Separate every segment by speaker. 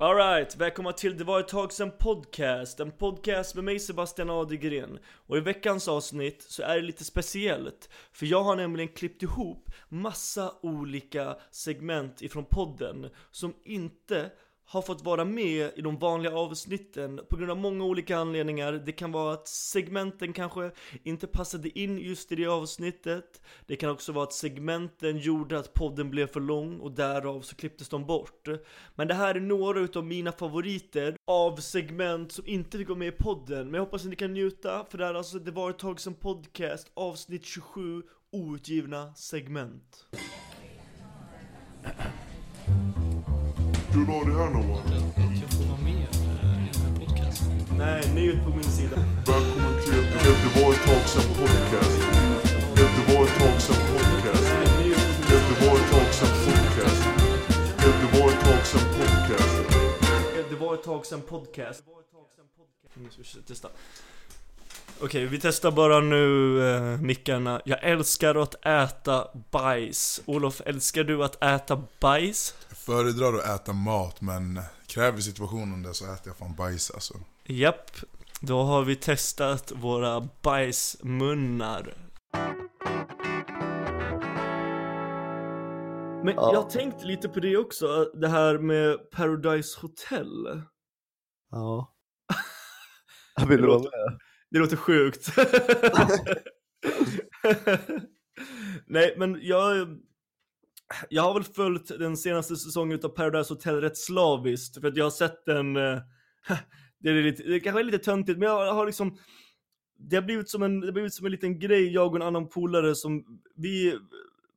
Speaker 1: Alright, välkomna till Det var ett tag sedan podcast, en podcast med mig Sebastian Adegren. Och i veckans avsnitt så är det lite speciellt, för jag har nämligen klippt ihop massa olika segment ifrån podden som inte har fått vara med i de vanliga avsnitten på grund av många olika anledningar. Det kan vara att segmenten kanske inte passade in just i det avsnittet. Det kan också vara att segmenten gjorde att podden blev för lång och därav så klipptes de bort. Men det här är några utav mina favoriter av segment som inte fick vara med i podden. Men jag hoppas att ni kan njuta, för det här alltså, det var ett tag sedan podcast, avsnitt 27, outgivna segment.
Speaker 2: Du la det här någon
Speaker 3: Att jag får vara med eh, i den här podcasten.
Speaker 1: Nej, njut på min sida.
Speaker 2: Välkommen till Det var ett tag sedan podcast. Det var ett tag sedan podcast. Det var ett tag sedan podcast. Ett Det var ett tag sedan podcast.
Speaker 1: Det var ett tag sedan podcast. Nu ska vi testa. Okej, vi testar bara nu eh, mickarna. Jag älskar att äta bajs. Olof, älskar du att äta bajs?
Speaker 4: Föredrar att äta mat, men kräver situationen det så äter jag fan bajs alltså.
Speaker 1: Japp, då har vi testat våra bajsmunnar. Men
Speaker 5: Ja.
Speaker 1: jag tänkte lite på det också, det här med Paradise Hotel.
Speaker 5: Ja. Jag vill
Speaker 1: Det
Speaker 5: vara
Speaker 1: låter-
Speaker 5: med.
Speaker 1: Det låter sjukt. Nej, men jag... Jag har väl följt den senaste säsongen av Paradise Hotel rätt slaviskt, för att jag har sett den... eh, Det, är lite, det kanske är lite töntigt, men jag har liksom... Det har blivit som en, det har blivit som en liten grej, jag och en annan polare som vi...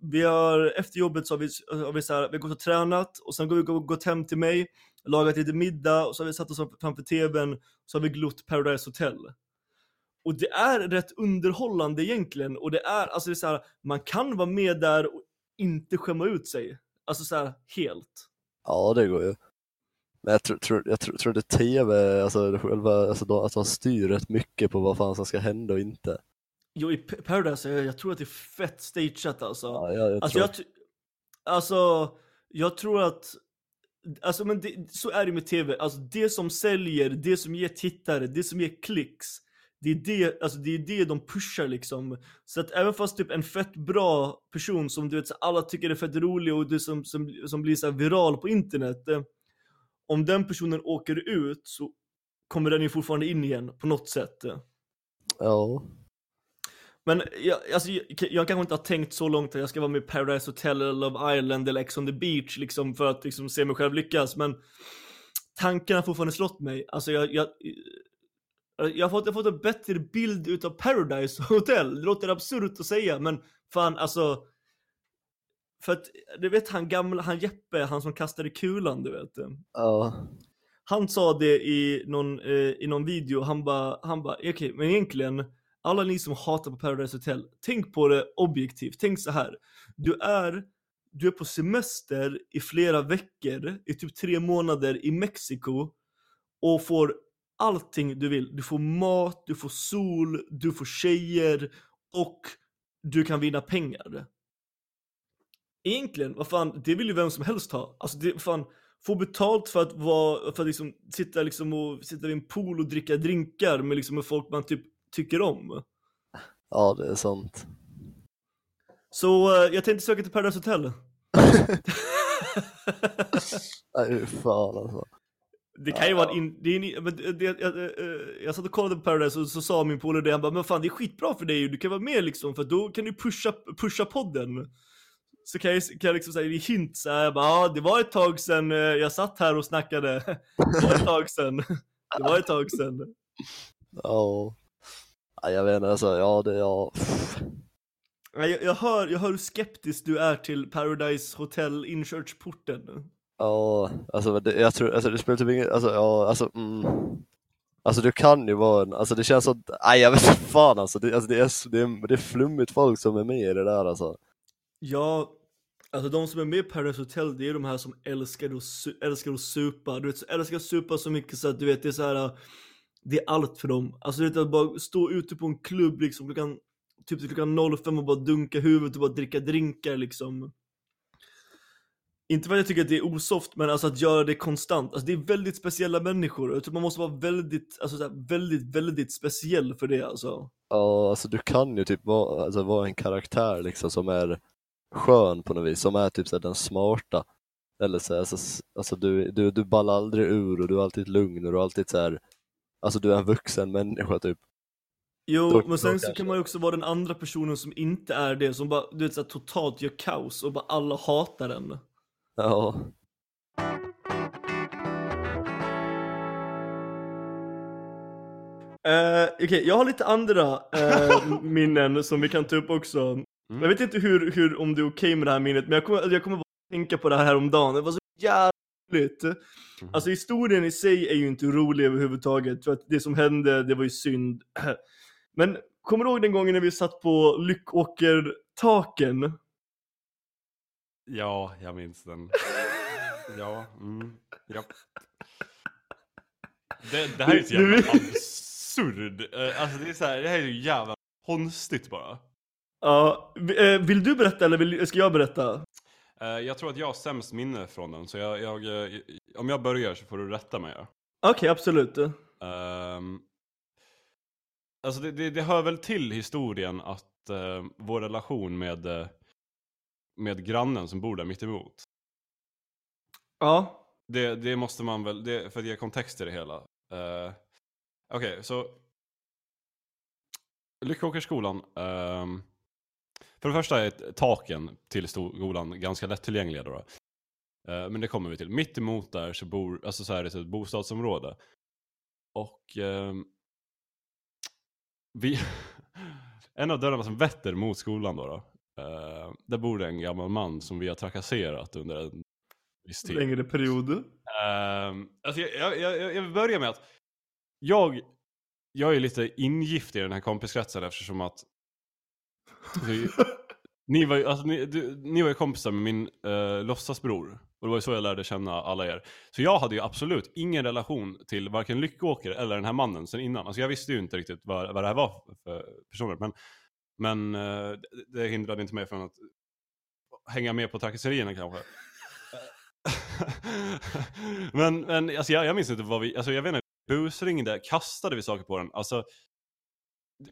Speaker 1: Vi har, efter jobbet så har vi, har vi, så här, vi har gått och tränat och sen har vi gått hem till mig, lagat lite middag och så har vi satt oss framför tvn och så har vi glott Paradise Hotel. Och det är rätt underhållande egentligen och det är, alltså det är så här, man kan vara med där och inte skämma ut sig. Alltså så här helt.
Speaker 5: Ja, det går ju. Men jag tror, tror, jag tror, tror det tv, alltså själva, alltså de, att de styr rätt mycket på vad fan som ska hända och inte.
Speaker 1: Jo, i Paradise, jag, jag tror att det är fett stageat alltså.
Speaker 5: Ja, jag, jag
Speaker 1: alltså,
Speaker 5: tror,
Speaker 1: jag, alltså, jag tror att, alltså men det, så är det med tv, alltså det som säljer, det som ger tittare, det som ger klicks, det är det, alltså det är det de pushar liksom. Så att även fast typ en fett bra person som du vet så alla tycker är fett rolig och det som, som, som blir så viral på internet, eh, om den personen åker ut så kommer den ju fortfarande in igen på något sätt. eh.
Speaker 5: ja.
Speaker 1: Men jag, alltså, jag, jag kanske inte har tänkt så långt att jag ska vara med i Paradise Hotel eller Love Island eller Ex on the beach liksom för att liksom se mig själv lyckas. Men tanken har fortfarande slått mig. Alltså jag, jag, jag, har fått, jag har fått en bättre bild utav Paradise Hotel. Det låter absurt att säga men fan alltså. För att, du vet han gamla, han Jeppe, han som kastade kulan du vet.
Speaker 5: Ja.
Speaker 1: Han sa det i någon, eh, i någon video, han bara, han bara, okej, men egentligen, alla ni som hatar på Paradise Hotel, tänk på det objektivt, tänk så här. Du är, du är på semester i flera veckor, i typ tre månader i Mexiko och får allting du vill. Du får mat, du får sol, du får tjejer och du kan vinna pengar. Egentligen, vad fan, det vill ju vem som helst ha. Alltså det, vad fan, få betalt för att vara, för att liksom sitta liksom och sitta vid en pool och dricka drinkar med liksom med folk man typ tycker om.
Speaker 5: ja, det är sant.
Speaker 1: Så eh, jag tänkte söka till Paradise Hotel.
Speaker 5: Nej, fan alltså.
Speaker 1: Det kan ju vara in, det är men det, det, jag, eh, jag satt och kollade på Paradise och så sa min polare det, han bara men fan det är skitbra för dig ju, du kan vara med liksom för då kan du pusha, pusha podden. Så kan jag, kan jag liksom säga i hint så här, jag bara, ja det var ett tag sedan eh, jag satt här och snackade. Det var ett tag sedan. Det var ett tag sedan.
Speaker 5: Ja. ja. Jag vet inte, alltså, ja det, ja.
Speaker 1: Jag, jag, hör, jag hör hur skeptisk du är till Paradise Hotel inkörsporten.
Speaker 5: Ja, alltså det, jag tror, alltså det spelar typ ingen, alltså ja, alltså mm. Alltså du kan ju vara en, alltså det känns så, nej jag vet inte fan alltså, det, alltså det, är, det, är, det är flummigt folk som är med i det där alltså.
Speaker 1: Ja, alltså de som är med i Paradise Hotel, det är de här som älskar att, su- älskar att supa. Du vet, så älskar att supa så mycket så att du vet, det är så här. Äh, det är allt för dem. Alltså du vet, att bara stå ute på en klubb liksom klockan, typ till klockan 05 och bara dunka huvudet och bara dricka drinkar liksom inte för att jag tycker att det är osoft, men alltså att göra det konstant. Alltså det är väldigt speciella människor. Jag tror man måste vara väldigt, alltså så här, väldigt, väldigt speciell för det alltså.
Speaker 5: Ja, alltså du kan ju typ vara, alltså, vara en karaktär liksom som är skön på något vis, som är typ så här, den smarta. Eller så här, alltså, alltså du, du, du ballar aldrig ur och du är alltid lugn och du är alltid så här, alltså du är en vuxen människa typ.
Speaker 1: Jo,
Speaker 5: Då-
Speaker 1: men sen så kan man ju också vara den andra personen som inte är det, som bara, du vet så här, totalt gör kaos och bara alla hatar den.
Speaker 5: Ja,
Speaker 1: Eh, Okej, jag har lite andra eh, minnen som vi kan ta upp också. Jag vet inte hur, hur, om det är okej med det här minnet, men jag kommer, jag kommer bara tänka på det här om dagen. Det var så jävla roligt. Alltså historien i sig är ju inte rolig överhuvudtaget, för att det som hände, det var ju synd. Men kommer du ihåg den gången när vi satt på Lyckåkertaken?
Speaker 6: Ja, jag minns den. Ja, mm, ja. Det, det här är så jävla absurd. Eh, Alltså det är så här, det här är ju jävla konstigt bara.
Speaker 1: Ja, eh, vill du berätta eller vill, ska jag berätta?
Speaker 6: Eh, Jag tror att jag har sämst minne från den, så jag, jag, om jag börjar så får du rätta mig.
Speaker 1: Okej, absolut.
Speaker 6: Ehm, alltså det, det, det hör väl till historien att eh, vår relation med, med grannen som bor där mitt emot.
Speaker 1: Ja.
Speaker 6: Det, det måste man väl, det, för att ge kontext till det hela. Uh, Okej, så Lyckåkersskolan. ehm, för det första är taken till skolan ganska lättillgängliga då. Eh, men det kommer vi till. Mitt emot där så bor, alltså så här är det ett bostadsområde. Och ehm, vi, en av dörrarna som vetter mot skolan då, då eh, där bor det en gammal man som vi har trakasserat under en viss tid.
Speaker 1: Längre period.
Speaker 6: Um, alltså jag, jag, jag, jag vill börja med att jag, jag är lite ingift i den här kompiskretsen eftersom att vi, ni, var, ju- alltså, ni, du, ni var ju kompisar med min uh, låtsasbror. Och det var ju så jag lärde känna alla er. Så jag hade ju absolut ingen relation till varken Lyckåker eller den här mannen sen innan. Alltså jag visste ju inte riktigt vad, vad det här var för personer. Men, men eh, det- hindrade inte mig från att hänga med på trakasserierna kanske. men men alltså jag, jag minns inte vad vi, alltså jag vet inte, busringde, kastade vi saker på den? Alltså,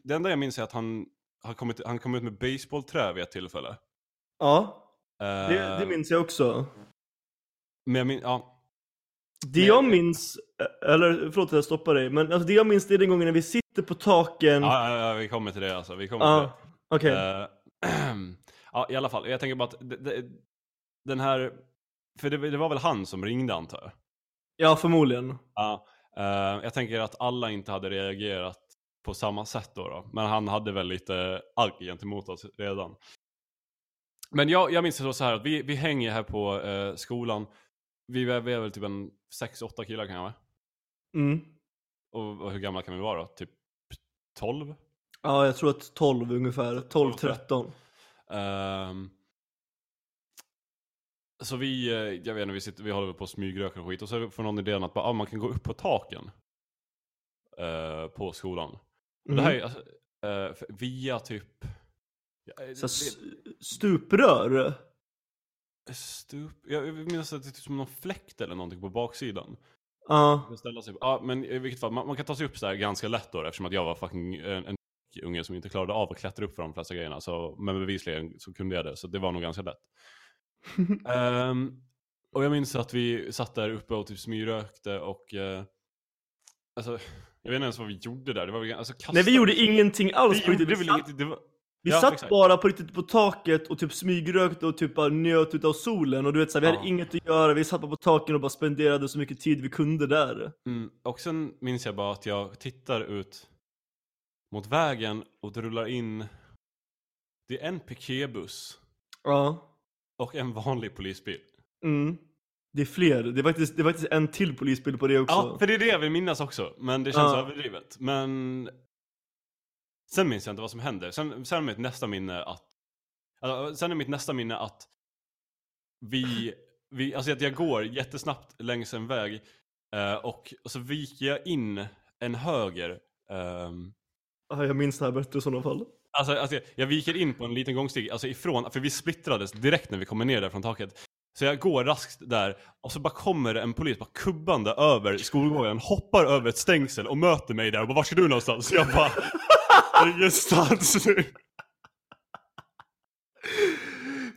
Speaker 6: det enda jag minns är att han, har kommit, han kom ut med baseballträ vid ett tillfälle.
Speaker 1: Ja,
Speaker 6: Eh,
Speaker 1: det, det minns jag också.
Speaker 6: Men jag min, ja.
Speaker 1: Det jag minns, eller förlåt att jag stoppar dig, men alltså det jag minns det är den gången när vi sitter på taken.
Speaker 6: Ja, ja, ja, vi kommer till det alltså. Vi kommer
Speaker 1: Ja,
Speaker 6: till det. Eh, ja, i alla fall. Jag tänker bara att det, det, den här, för det, det var väl han som ringde antar jag?
Speaker 1: Ja, förmodligen.
Speaker 6: Ja, eh, jag tänker att alla inte hade reagerat på samma sätt då, då. Men han hade väl lite agg gentemot oss redan. Men jag, jag minns det så här att vi, vi hänger här på eh, skolan. Vi, är- väl typ en 6-8 killar kanske.
Speaker 1: Mm.
Speaker 6: Och, och hur gamla kan vi vara då? Typ 12?
Speaker 1: Ja, jag tror att 12 ungefär. 12, 13.
Speaker 6: Ehm, så vi, eh, jag vet inte, vi, sitter, vi håller på och smygröker och skit och så får någon idén att bara, ah, man kan gå upp på taken. eh, på skolan. Och det här är alltså, för- via typ...
Speaker 1: Så
Speaker 6: det-
Speaker 1: stuprör?
Speaker 6: Stup, jag minns att det är typ som någon fläkt eller någonting på baksidan.
Speaker 1: Ja.
Speaker 6: Man ställa sig, ja men i vilket fall, man, man kan ta sig upp så här ganska lätt då eftersom att jag var fucking en, en unge som inte klarade av att klättra upp för de flesta grejerna. Så, men bevisligen så kunde jag det, så det var nog ganska lätt. Ehm, och jag minns att vi satt där uppe och typ smygrökte och uh, alltså, jag vet inte ens vad vi gjorde där. Det var, alltså, kasta,
Speaker 1: Nej, vi gjorde ingenting alls
Speaker 6: vi
Speaker 1: på
Speaker 6: gjorde.
Speaker 1: Vi
Speaker 6: väl inget, det var,
Speaker 1: vi
Speaker 6: ja,
Speaker 1: satt
Speaker 6: exakt.
Speaker 1: bara på riktigt på taket och typ smygrökte och typ bara njöt utav solen. Och du vet så här, vi
Speaker 6: Ja.
Speaker 1: hade inget att göra. Vi satt bara på taken och bara spenderade så mycket tid vi kunde där.
Speaker 6: Mm, och sen minns jag bara att jag tittar ut mot vägen och det rullar in Det är en piketbuss
Speaker 1: Ja.
Speaker 6: och en vanlig polisbil.
Speaker 1: Mm. Det är fler. Det är faktiskt, det är faktiskt en till polisbil på det också.
Speaker 6: Ja, för det är det jag vill minnas också. Men det känns
Speaker 1: Ja.
Speaker 6: överdrivet. Men sen minns jag inte vad som händer. Sen, sen är mitt nästa minne att alltså, Sen är mitt nästa minne att vi, vi alltså att jag går jättesnabbt längs en väg eh, och, och så viker jag in en höger ehm,
Speaker 1: Ja, jag minns det här bättre i sådana fall.
Speaker 6: Alltså, alltså jag, jag viker in på en liten gångstig, alltså ifrån, för vi splittrades direkt när vi kommer ner där från taket. Så jag går raskt där och så bara kommer en polis bara kubbande över skolgården, hoppar över ett stängsel och möter mig där och bara var ska du någonstans? Så jag bara ingenstans nu.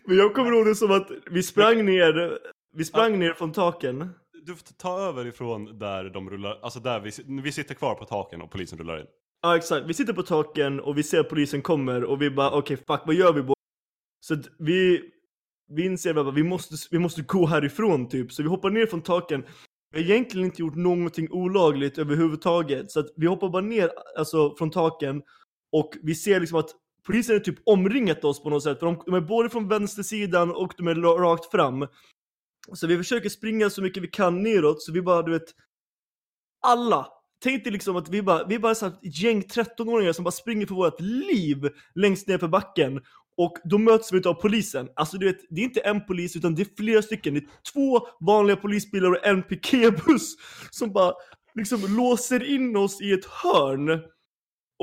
Speaker 1: Men jag kommer ihåg det som att vi sprang ner, vi sprang ner från taken.
Speaker 6: Du får ta över ifrån där de rullar, alltså där vi, vi sitter kvar på taken och polisen rullar in.
Speaker 1: Ja exakt, vi sitter på taken och vi ser att polisen kommer och vi bara okej fuck vad gör vi bo-? Så att vi, vi inser att vi måste, vi måste gå härifrån typ, så vi hoppar ner från taken. Vi har egentligen inte gjort någonting olagligt överhuvudtaget, så att vi hoppar bara ner alltså, från taken och vi ser liksom att polisen är typ omringat oss på något sätt, för de, de är både från vänstersidan och de är rakt fram. Så vi försöker springa så mycket vi kan neråt, så vi bara du vet, alla Tänk dig liksom att vi bara, vi är bara ett gäng 13-åringar som bara springer för vårt liv längst ner för backen. Och då möts vi av polisen. Alltså du vet, det är inte en polis utan det är flera stycken. Det är två vanliga polisbilar och en piketbuss som bara liksom låser in oss i ett hörn.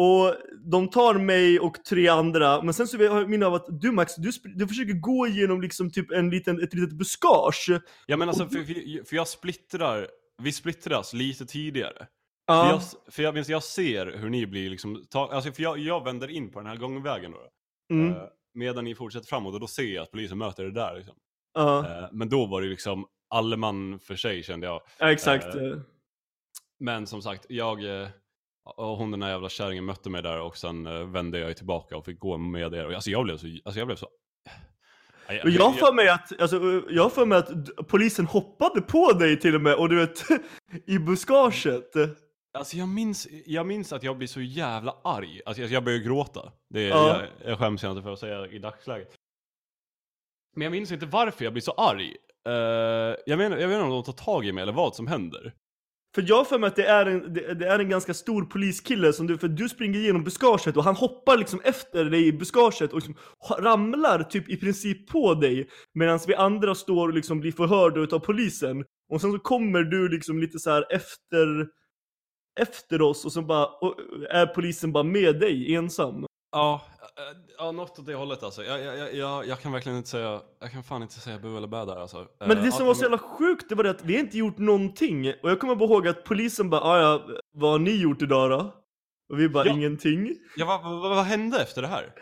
Speaker 1: Och de tar mig och tre andra, men sen så har jag minne av att du Max, du, du försöker gå igenom liksom typ en liten, ett litet buskage.
Speaker 6: Ja men alltså, för, för, jag splittrar, vi splittras lite tidigare.
Speaker 1: Ja.
Speaker 6: För, jag, för jag, minns, jag ser hur ni blir liksom, ta, alltså för jag, jag vänder in på den här gångvägen då.
Speaker 1: Mm.
Speaker 6: Eh, medan ni fortsätter framåt och då ser jag att polisen möter er där liksom.
Speaker 1: Ja,
Speaker 6: Eh, men då var det liksom alle man för sig kände jag.
Speaker 1: ja, exakt.
Speaker 6: eh, Men som sagt, jag eh, och hon den här jävla kärringen mötte mig där och sen eh, vände jag tillbaka och fick gå med er. Alltså jag blev så, alltså jag blev så... Jag,
Speaker 1: jag har för mig att, alltså, jag för mig att polisen hoppade på dig till och med och du vet, i buskaget.
Speaker 6: Alltså jag minns, jag minns att jag blir så jävla arg. Alltså jag, jag börjar gråta. Det, är-
Speaker 1: Ja.
Speaker 6: jag, jag skäms inte för att säga i dagsläget. Men jag minns inte varför jag blir så arg. Eh, jag, menar, jag vet inte om de tar tag i mig eller vad som händer.
Speaker 1: För jag har för mig att det är, en, det, det är en ganska stor poliskille som du, för du springer igenom buskaget och han hoppar liksom efter dig i buskaget och liksom ramlar typ i princip på dig. Medan vi andra står och liksom blir förhörda utav polisen. Och sen så kommer du liksom lite så här efter, efter oss och så bara, och är polisen bara med dig ensam.
Speaker 6: Ja, eh, ja något åt det hållet alltså. Jag, jag, jag- jag, kan verkligen inte säga, jag kan fan inte säga bu eller bä där alltså.
Speaker 1: Men
Speaker 6: Eh,
Speaker 1: det som
Speaker 6: ja,
Speaker 1: var så jävla sjukt, det var det att vi inte gjort någonting. Och jag kommer bara ihåg att polisen bara, "Ah, ja, vad har ni gjort idag då? Och vi bara,
Speaker 6: Ja.
Speaker 1: ingenting.
Speaker 6: Ja, vad, vad, vad hände efter det här?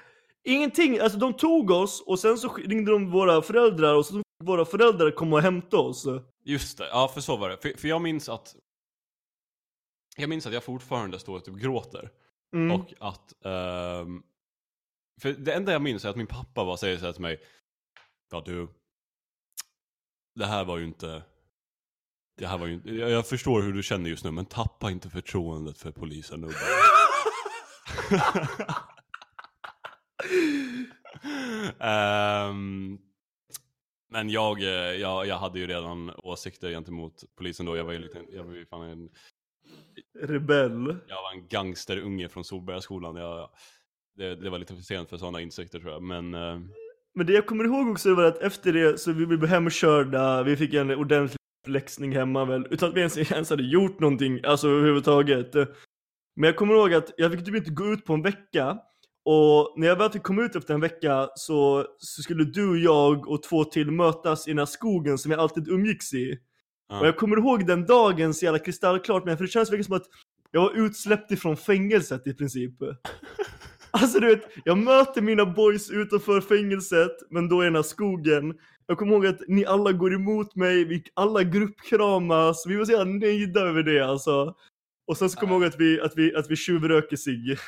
Speaker 1: Ingenting, alltså de tog oss och sen så ringde de våra föräldrar och så fick våra föräldrar komma och hämta oss.
Speaker 6: Just det, ja för så var det. För, för jag minns att jag minns att jag fortfarande står och typ gråter.
Speaker 1: Mm.
Speaker 6: Och att... ehm, för det enda jag minns är att min pappa bara säger så här till mig. Ja du. Det här var ju inte... Det här var ju inte... Jag jag förstår hur du känner just nu men tappa inte förtroendet för polisen nu. Ehm, men jag, eh, jag, jag hade ju redan åsikter gentemot polisen då. Jag var ju lite, jag var ju fan en,
Speaker 1: Rebell.
Speaker 6: jag var en gangsterunge från Solbergaskolan. Jag, det, det var lite för sent för sådana insikter tror jag. Men eh,
Speaker 1: Men det jag kommer ihåg också var att efter det så vi blev hemkörda, vi fick en ordentlig läxning hemma väl, utan att vi ens, ens hade gjort någonting, alltså överhuvudtaget. Men jag kommer ihåg att jag fick typ inte gå ut på en vecka, och när jag väl fick komma ut efter en vecka så, så skulle du, jag och två till mötas i den här skogen som jag alltid umgicks i. Och jag kommer ihåg den dagen så jävla kristallklart, men för det känns verkligen som att jag var utsläppt ifrån fängelset i princip. Alltså du vet, jag möter mina boys utanför fängelset, men då i den här skogen. Jag kommer ihåg att ni alla går emot mig, vi alla gruppkramas, vi var så jävla nöjda över det alltså. Och sen så kommer jag ihåg att vi, att vi, att vi tjuvröker sig.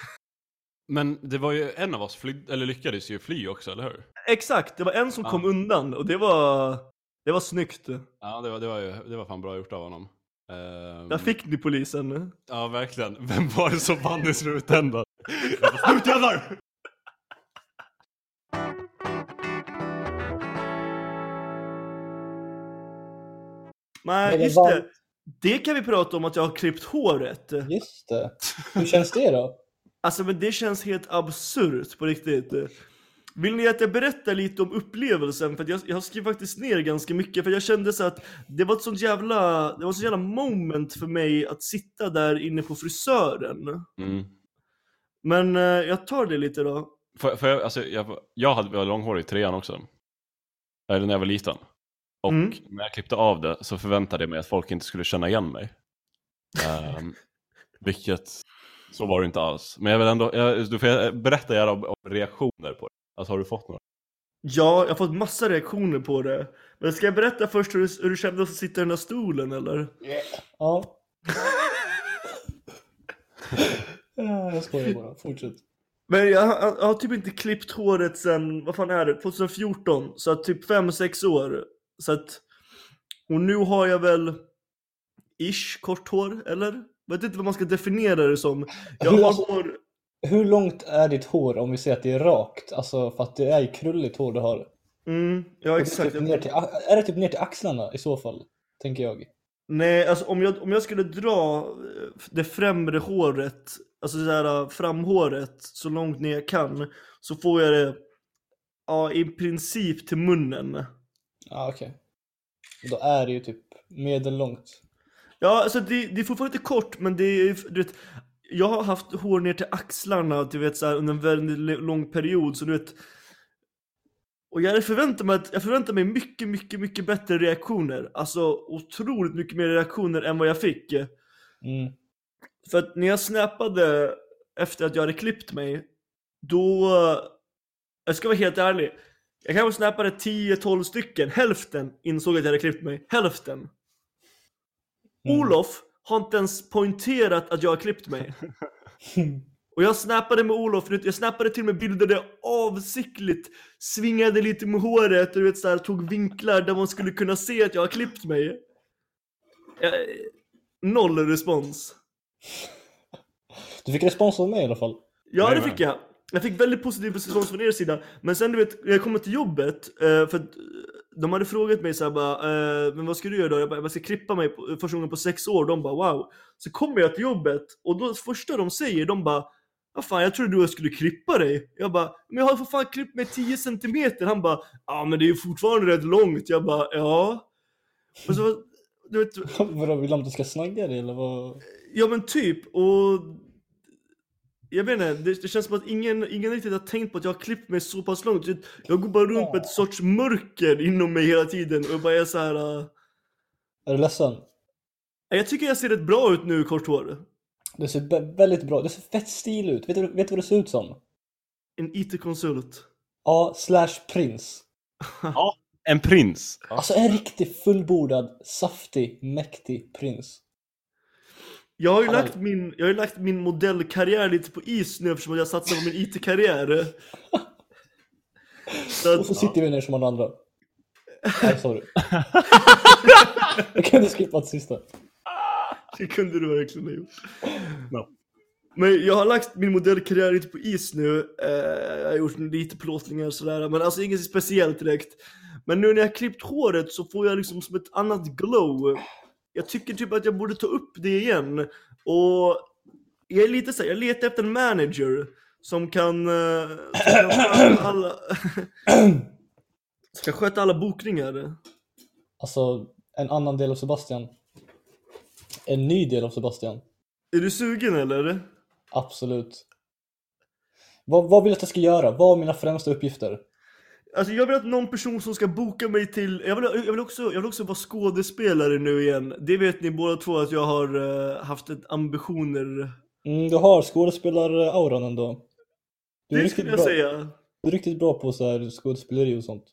Speaker 6: Men det var ju en av oss flydde, eller lyckades ju fly också, eller hur?
Speaker 1: Exakt, det var en som
Speaker 6: Ja.
Speaker 1: kom undan och det var, det var snyggt.
Speaker 6: Ja, det var, det var, ju, det var fan bra gjort av honom. Ehm,
Speaker 1: Där fick ni polisen.
Speaker 6: Ja, verkligen. Vem var det som vann i slutändan? Jag bara, Slut jävlar!
Speaker 1: Nej,
Speaker 7: Men
Speaker 1: just det. Det kan vi prata om att jag har klippt håret.
Speaker 7: Just det. Hur känns det då?
Speaker 1: Alltså men det känns helt absurt på riktigt. Vill ni att jag berättar lite om upplevelsen? För jag, jag skrivit faktiskt ner ganska mycket för jag kände så att det var ett sånt jävla, det var ett sånt jävla moment för mig att sitta där inne på frisören.
Speaker 6: Mm.
Speaker 1: Men eh, jag tar det lite då.
Speaker 6: För, för jag, alltså, jag, jag hade väl långhår i trean också. Eller när jag var liten. Och
Speaker 1: Mm.
Speaker 6: när jag klippte av det så förväntade jag mig att folk inte skulle känna igen mig. Ehm, vilket, så var det inte alls. Men jag vill ändå, jag, du får berätta gärna om, om reaktioner på det. Alltså har du fått några?
Speaker 1: Ja, jag har fått massa reaktioner på det. Men ska jag berätta först hur du, hur du kände att sitta i den här stolen eller?
Speaker 7: Ja. Ja, jag skojar bara. Fortsätt.
Speaker 1: Men jag, har- jag har typ inte klippt håret sen, vad fan är det, 2014? Så att typ 5-6 år. Så att, och nu har jag väl ish kort hår, eller? Vet inte vad man ska definiera det som. Jag har hår,
Speaker 7: Hur långt är ditt hår om vi säger att det är rakt? Alltså för att det är ju krulligt hår du har.
Speaker 1: mm, ja exakt.
Speaker 7: Typ ner till, är det typ ner till axlarna i så fall? Tänker jag.
Speaker 1: Nej, alltså om jag, om jag skulle dra eh, det främre håret, alltså så här framhåret så långt ner jag kan, så får jag det, ja i princip till munnen.
Speaker 7: Ja, okej. Då är det ju typ medellångt.
Speaker 1: Ja, alltså det, det är fortfarande inte kort, men det är, du vet, jag har haft hår ner till axlarna, du vet så här, under en väldigt lång period, så du vet. Och jag förväntar mig, att, jag förväntar mig mycket, mycket, mycket bättre reaktioner. Alltså otroligt mycket mer reaktioner än vad jag fick.
Speaker 7: Mm.
Speaker 1: För att när jag snappade efter att jag hade klippt mig, då... Jag ska vara helt ärlig. Jag kanske snappade 10-12 stycken, hälften insåg att jag hade klippt mig. Hälften.
Speaker 7: Mm.
Speaker 1: Olof har inte ens poängterat att jag har klippt mig. Och jag snappade med Olof, jag snappade till och med bilder där jag avsiktligt svingade lite med håret och du vet så här, tog vinklar där man skulle kunna se att jag har klippt mig. Jag, noll respons.
Speaker 7: Du fick respons av mig i alla fall.
Speaker 1: Ja det fick jag. Jag fick väldigt positiv respons från er sida. Men sen du vet, när jag kom till jobbet, eh, för eh, de hade frågat mig såhär bara, eh, men vad ska du göra då? Jag bara, jag ska klippa mig på, första gången på sex år. De bara wow. Så kommer jag till jobbet och då första de säger, de bara, vad fan jag trodde du skulle klippa dig. Jag bara, men jag har för fan klippt mig 10 centimeter. Han bara, ja men det är ju fortfarande rätt långt. Jag bara, ja. Och så, du vet,
Speaker 7: Vadå, vill de att du ska snagga dig eller vad?
Speaker 1: Ja men typ, och jag vet inte, det, det känns som att ingen, ingen riktigt har tänkt på att jag har klippt mig så pass långt. Jag går bara runt med ett sorts mörker inom mig hela tiden och bara är så här. äh,
Speaker 7: Är du ledsen?
Speaker 1: jag tycker jag ser rätt bra ut nu, kort hår.
Speaker 7: Det ser vä- väldigt bra Det ser fett stil ut. Vet du, vet du vad det ser ut som?
Speaker 1: En IT-konsult.
Speaker 7: Ja, slash prins.
Speaker 6: En prins!
Speaker 7: Alltså en riktigt fullbordad, saftig, mäktig prins.
Speaker 1: Jag har ju lagt min, jag har lagt min modellkarriär lite på is nu eftersom jag satsar på min IT-karriär. Så
Speaker 7: Och så sitter vi ner som alla andra. Nej, sorry. Jag kunde skippat sista.
Speaker 1: det kunde du verkligen ha gjort. Men jag har lagt min modellkarriär lite på is nu. Eh, jag har gjort lite plåtningar och sådär, men alltså inget speciellt direkt. Men nu när jag har klippt håret så får jag liksom som ett annat glow. Jag tycker typ att jag borde ta upp det igen. Och jag är lite så här, jag letar efter en manager som kan, eh, som kan alla, ska sköta alla bokningar.
Speaker 7: Alltså, en annan del av Sebastian. En ny del av Sebastian.
Speaker 1: Är du sugen eller?
Speaker 7: Absolut. Vad, vad vill du att jag ska göra? Vad är mina främsta uppgifter?
Speaker 1: Alltså jag vill att någon person som ska boka mig till, jag vill, jag vill, också, jag vill också vara skådespelare nu igen. Det vet ni båda två att jag har eh, haft ett ambitioner.
Speaker 7: Mm, du har skådespelar-auran ändå. Du är,
Speaker 1: Det
Speaker 7: riktigt
Speaker 1: skulle jag
Speaker 7: bra,
Speaker 1: säga.
Speaker 7: du är riktigt bra på så här skådespeleri och sånt.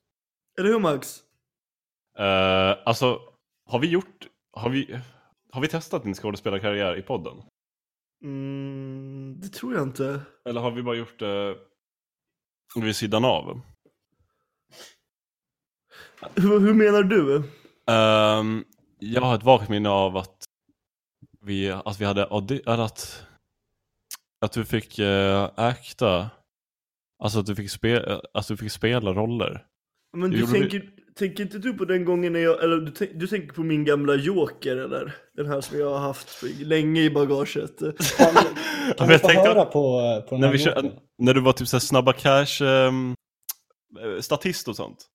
Speaker 1: Eller hur Max?
Speaker 6: Uh, alltså, har vi gjort... Har vi, har vi testat din skådespelarkarriär i podden?
Speaker 1: Mm, det tror jag inte.
Speaker 6: Eller har vi bara gjort det vid sidan av?
Speaker 1: Hur, hur menar du?
Speaker 6: Ehm, jag har ett vagt minne av att vi, att vi hade att, att du fick uh, äkta, alltså att du fick, spe, att du fick spela roller.
Speaker 1: Men du
Speaker 6: gjorde vi-
Speaker 1: tänker, tänker inte du på den gången när jag, eller du, du tänker på min gamla joker eller? Den här som jag har haft länge i bagaget.
Speaker 7: Kan,
Speaker 6: Ja,
Speaker 7: kan
Speaker 6: men
Speaker 7: vi
Speaker 6: jag
Speaker 7: få
Speaker 6: tänkte-
Speaker 7: höra på, på den
Speaker 6: När,
Speaker 7: här
Speaker 6: vi, när du var typ såhär snabba cash eh, statist och sånt.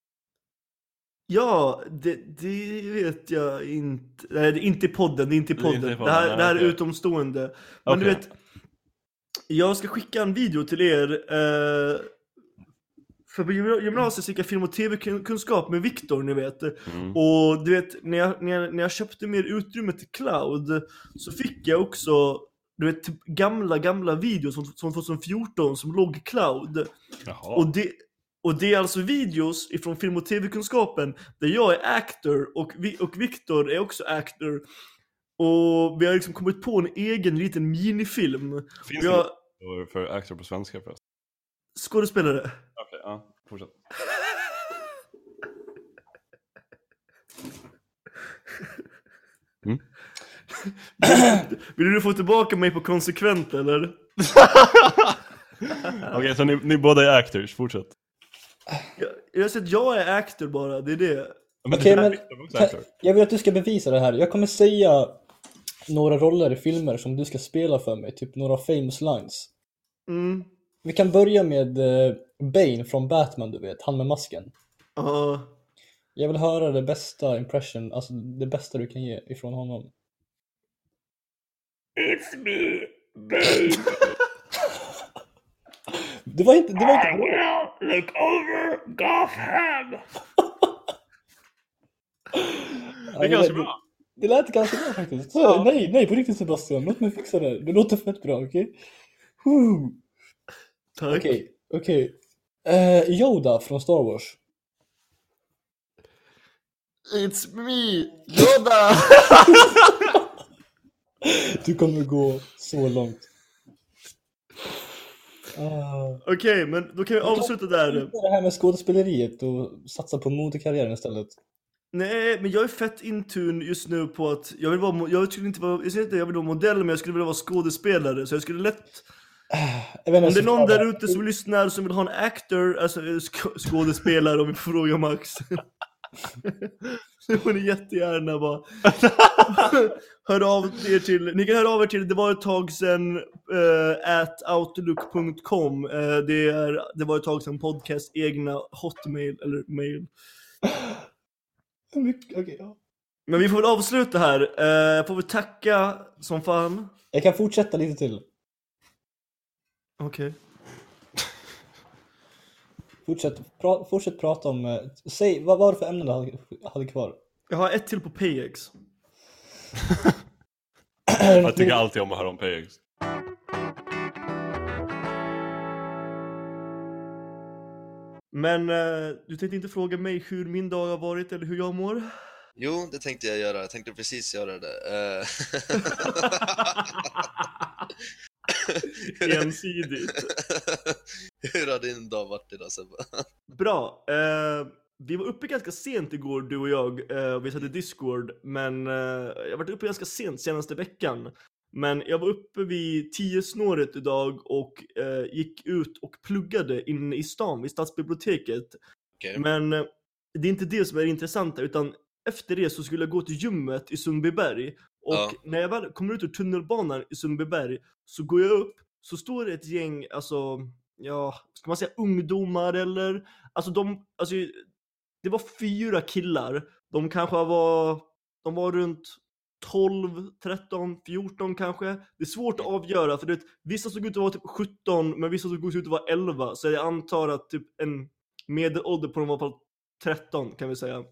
Speaker 1: Ja, det, det vet jag inte. Nej, det är inte i podden, det är inte i
Speaker 6: Det är inte
Speaker 1: podden. Det,
Speaker 6: podden,
Speaker 1: här,
Speaker 6: nej,
Speaker 1: det här är
Speaker 6: okej.
Speaker 1: utomstående. Men du
Speaker 6: Okej.
Speaker 1: vet, jag ska skicka en video till er. Eh, för på gymna- gymnasiet så gick jag film och tv-kunskap med Viktor, ni vet.
Speaker 6: Mm.
Speaker 1: Och du vet, när jag, när, jag, när jag köpte mer utrymme till cloud så fick jag också du vet, typ gamla, gamla videos från, från 2014 som låg i cloud.
Speaker 6: Jaha.
Speaker 1: Och det, och det är alltså videos ifrån film och tv-kunskapen där jag är actor och, vi, och Viktor är också actor. Och vi har liksom kommit på en egen liten minifilm.
Speaker 6: Finns
Speaker 1: Jag,
Speaker 6: det för actor på svenska förresten?
Speaker 1: skådespelare.
Speaker 6: Okej, ja. Fortsätt.
Speaker 1: Vill du få tillbaka mig på konsekvent eller?
Speaker 6: Okej, så ni, ni båda är actors, fortsätt.
Speaker 1: Jag, jag har sett jag är actor bara, det är det.
Speaker 6: Men
Speaker 7: Okej, men
Speaker 6: också
Speaker 7: kan, jag vill att du ska bevisa det här. Jag kommer säga några roller i filmer som du ska spela för mig, typ några famous lines.
Speaker 1: Mm.
Speaker 7: Vi kan börja med eh, Bane från Batman, du vet, han med masken.
Speaker 1: Ja.
Speaker 7: Jag vill höra det bästa impression, alltså det bästa du kan ge ifrån honom.
Speaker 1: It's me, babe.
Speaker 7: Det var inte, det var inte bra.
Speaker 1: Look over Gotham.
Speaker 6: Det är ganska bra.
Speaker 7: Det lät ganska bra faktiskt. Så, nej, nej på riktigt Sebastian, låt mig fixa det. Det låter fett bra, okej? Okay?
Speaker 1: Tack.
Speaker 7: Okej, okej. Eh, Yoda från Star Wars.
Speaker 1: It's me, Yoda.
Speaker 7: Du kommer gå så långt. Ah.
Speaker 1: Okej, men då kan vi avsluta där.
Speaker 7: Det här med skådespeleriet och satsa på modekarriären istället.
Speaker 1: Nej, men jag är fett intune just nu på att jag vill vara, jag skulle inte vara, jag inte jag vill vara modell, men jag skulle vilja vara skådespelare. Så jag skulle lätt,
Speaker 7: Jag
Speaker 1: om det är någon där ute som lyssnar som vill ha en actor, alltså sk- skådespelare om vi får fråga Max. Så får ni jättegärna bara hör av er till, ni kan höra av er till det var ett tag sedan uh, at outlook.com. Eh, det är det var ett tag sedan podcast egna hotmail eller mail.
Speaker 7: Mycket- okej, ja.
Speaker 1: Men vi får väl avsluta här. Uh, får vi tacka som fan.
Speaker 7: Jag kan fortsätta lite till.
Speaker 1: Okej.
Speaker 7: Fortsätt, pra, fortsätt prata om... eh, Säg, vad var det för ämnen du hade, hade kvar?
Speaker 1: Jag har ett till på PX.
Speaker 6: Jag tycker alltid om att höra om PX.
Speaker 1: Men eh, du tänkte inte fråga mig hur min dag har varit eller hur jag mår?
Speaker 5: Jo, det tänkte jag göra. Jag tänkte precis göra det. Eh,
Speaker 1: Ensidigt.
Speaker 5: Hur har din dag varit idag Sebbe?
Speaker 1: Bra. Eh, vi var uppe ganska sent igår du och jag. Eh, vi satt i Discord. Men eh, jag har varit uppe ganska sent senaste veckan. Men jag var uppe vid 10 snåret idag och eh, gick ut och pluggade inne i stan vid stadsbiblioteket.
Speaker 5: Okej.
Speaker 1: Men eh, det är inte det som är intressant utan efter det så skulle jag gå till gymmet i Sundbyberg och
Speaker 5: Ja.
Speaker 1: när jag väl kommer ut ur tunnelbanan i Sundbyberg så går jag upp så står det ett gäng, alltså, ja, ska man säga ungdomar eller? Alltså de, alltså det var fyra killar. De kanske var, de var runt 12, 13, 14 kanske. Det är svårt att avgöra för det, vissa såg ut att vara typ 17 men vissa såg ut att vara 11 så jag antar att typ en medelålder på dem var i alla fall 13 kan vi säga.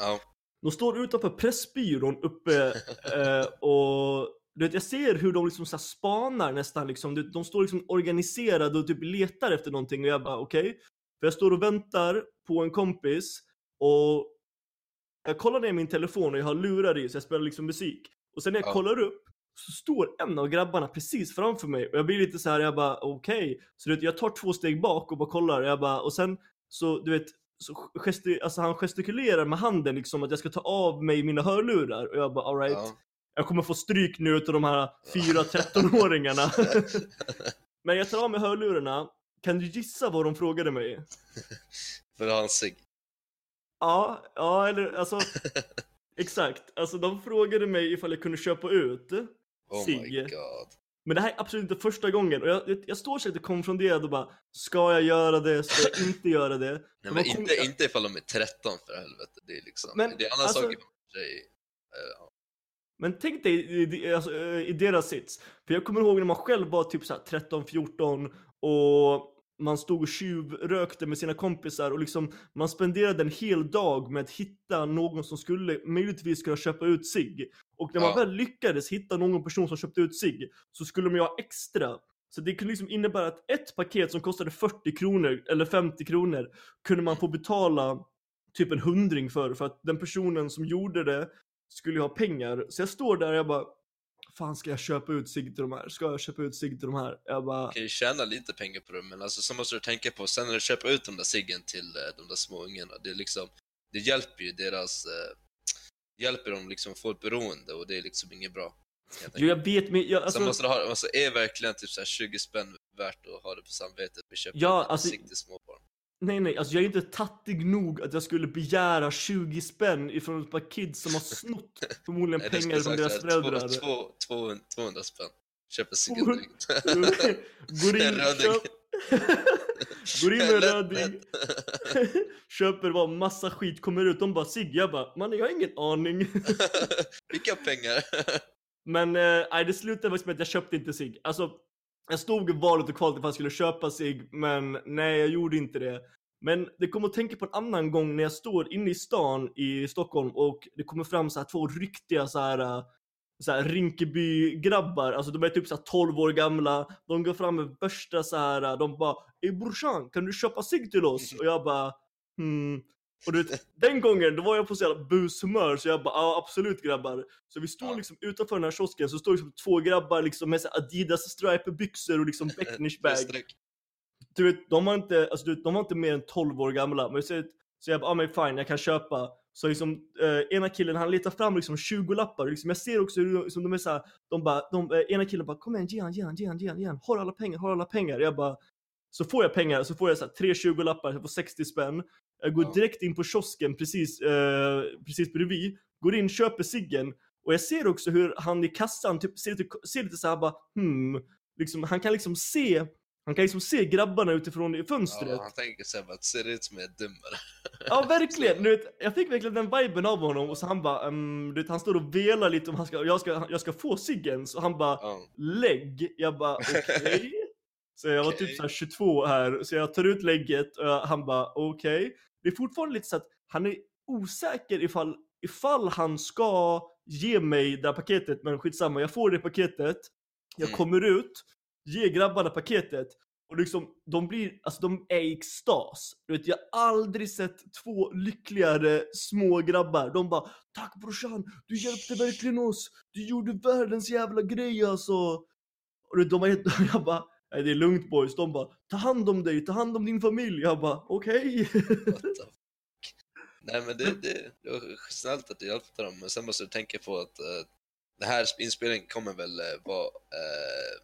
Speaker 5: Ja.
Speaker 1: De står utanför Pressbyrån uppe eh, och du vet, jag ser hur de liksom så spanar nästan liksom. De står liksom organiserade och typ letar efter någonting och jag bara okej. För jag står och väntar på en kompis och jag kollar ner min telefon och jag har lurar i så jag spelar liksom musik. Och sen när jag
Speaker 5: Ja.
Speaker 1: kollar upp så står en av grabbarna precis framför mig och jag blir lite så här, jag bara okej. Så du vet, jag tar två steg bak och bara kollar jag bara, och sen så du vet så gesti- alltså han gestikulerar med handen liksom att jag ska ta av mig mina hörlurar och jag bara alright.
Speaker 5: Ja.
Speaker 1: Jag kommer få stryk nu utav de här fyra 13-åringarna. Men jag tar av mig hörlurarna. Kan du gissa vad de frågade mig?
Speaker 5: För att ha en cigg.
Speaker 1: Ja, ja eller alltså exakt. Alltså de frågade mig ifall jag kunde köpa ut
Speaker 5: Oh
Speaker 1: cigg.
Speaker 5: my god.
Speaker 1: Men det här är absolut inte första gången och jag, jag, jag står så lite konfunderad och bara Ska jag göra det? Ska jag inte göra det?
Speaker 5: Nej men inte, inte ifall de är 13 för helvete. Det är liksom,
Speaker 1: Men,
Speaker 5: det är en annan
Speaker 1: alltså-
Speaker 5: sak de är tjej. Eh, ja.
Speaker 1: Men tänk dig i, i, alltså, eh, i deras sits. För jag kommer ihåg när man själv var typ så här 13-14 och man stod och tjuvrökte med sina kompisar och liksom man spenderade en hel dag med att hitta någon som skulle möjligtvis kunna köpa ut sig. Och när man
Speaker 8: Ja.
Speaker 1: väl lyckades hitta någon person som köpte ut sig så skulle man ju ha extra. Så det kunde liksom innebära att ett paket som kostade 40 kronor eller 50 kronor kunde man få betala typ en hundring för, för att den personen som gjorde det skulle ju ha pengar. Så jag står där och jag bara, fan ska jag köpa ut sig till de här? Ska jag köpa ut sig till de här? Jag bara,
Speaker 8: Du kan ju tjäna lite pengar på det, men alltså så måste du tänka på, sen när du köper ut de där ciggen till eh, de där små ungarna, det är liksom, det hjälper ju deras, eh, hjälper dem liksom få ett beroende och det är liksom inget bra.
Speaker 1: jo, jag vet, men jag,
Speaker 8: Sen
Speaker 1: alltså,
Speaker 8: måste du ha, alltså är verkligen typ så här 20 spänn värt att ha det på samvetet vid köpa
Speaker 1: Ja,
Speaker 8: ut
Speaker 1: alltså-
Speaker 8: till småbarn?
Speaker 1: Nej nej, alltså jag är inte tattig nog att jag skulle begära 20 spänn ifrån ett par kids som har snott förmodligen
Speaker 8: Nej,
Speaker 1: pengar från deras föräldrar.
Speaker 8: två- två- 200 spänn. Köper
Speaker 1: Två-
Speaker 8: direkt.
Speaker 1: Går in, köp... Går in med röding, köper bara massa skit, kommer ut, de bara Sigge, jag bara man jag har ingen aning.
Speaker 8: Vilka pengar?
Speaker 1: Men eh, det slutade faktiskt med att jag köpte inte sig. Alltså, jag stod i valet och kvalet ifall jag skulle köpa sig, men nej, jag gjorde inte det. Men det kommer att tänka på en annan gång när jag står inne i stan i Stockholm och det kommer fram så här två riktiga så här, så här Rinkeby-grabbar, alltså de är typ så här 12 år gamla, de går fram med värsta så här, de bara Ey brorsan, kan du köpa sig till oss? Och jag bara hmm. Och du vet, den gången då var jag på så jävla bushumör så jag bara ja absolut grabbar. Så vi står
Speaker 8: Ja.
Speaker 1: liksom utanför den här kiosken så står liksom två grabbar liksom med så här Adidas stripe-byxor och liksom.
Speaker 8: Streck.
Speaker 1: Du vet, de var inte, alltså, du vet, de var inte mer än 12 år gamla. Men så, så jag bara, ah, men fine, jag kan köpa. Så liksom, eh, ena killen han letar fram liksom 20 lappar. Liksom, jag ser också hur liksom, de är så här, de bara, de, eh, ena killen bara, kom igen, ge han, ge han, ge han, ge han, ge han. Har alla pengar, har alla pengar. Jag bara, så får jag pengar, så får jag så här, tre 20 lappar, jag får 60 spänn. Jag går direkt in på kiosken precis, eh, precis bredvid, går in, köper ciggen. Och jag ser också hur han i kassan typ ser lite, ser lite så här bara, hmm, liksom, han kan liksom se han kan liksom se grabbarna utifrån i fönstret.
Speaker 8: Ja, han tänker såhär bara, ser ut som jag är dummare.
Speaker 1: Ja verkligen, du vet, jag fick verkligen den viben av honom och så han bara, um, du vet, han står och velar lite om han ska, jag ska, jag ska få ciggen, så han bara,
Speaker 8: Ja.
Speaker 1: lägg. Jag bara, okej. Så jag var
Speaker 8: Okej.
Speaker 1: typ så här 22 här, så jag tar ut lägget och han bara, okej. Det är fortfarande lite så att han är osäker ifall, ifall han ska ge mig det här paketet, men skitsamma, jag får det paketet, jag
Speaker 8: Mm.
Speaker 1: kommer ut, ger grabbarna paketet och liksom, de blir, alltså de är i extas. Du vet, jag har aldrig sett två lyckligare små grabbar. De bara Tack brorsan, du hjälpte verkligen oss. Du gjorde världens jävla grej alltså. Och du vet, de var helt, jag bara Nej det är lugnt boys. De bara Ta hand om dig, ta hand om din familj. Jag bara okej.
Speaker 8: Fuck? Nej men det, det, det var snällt att du hjälpte dem, men sen måste du tänka på att uh, den här inspelningen kommer väl uh, vara uh,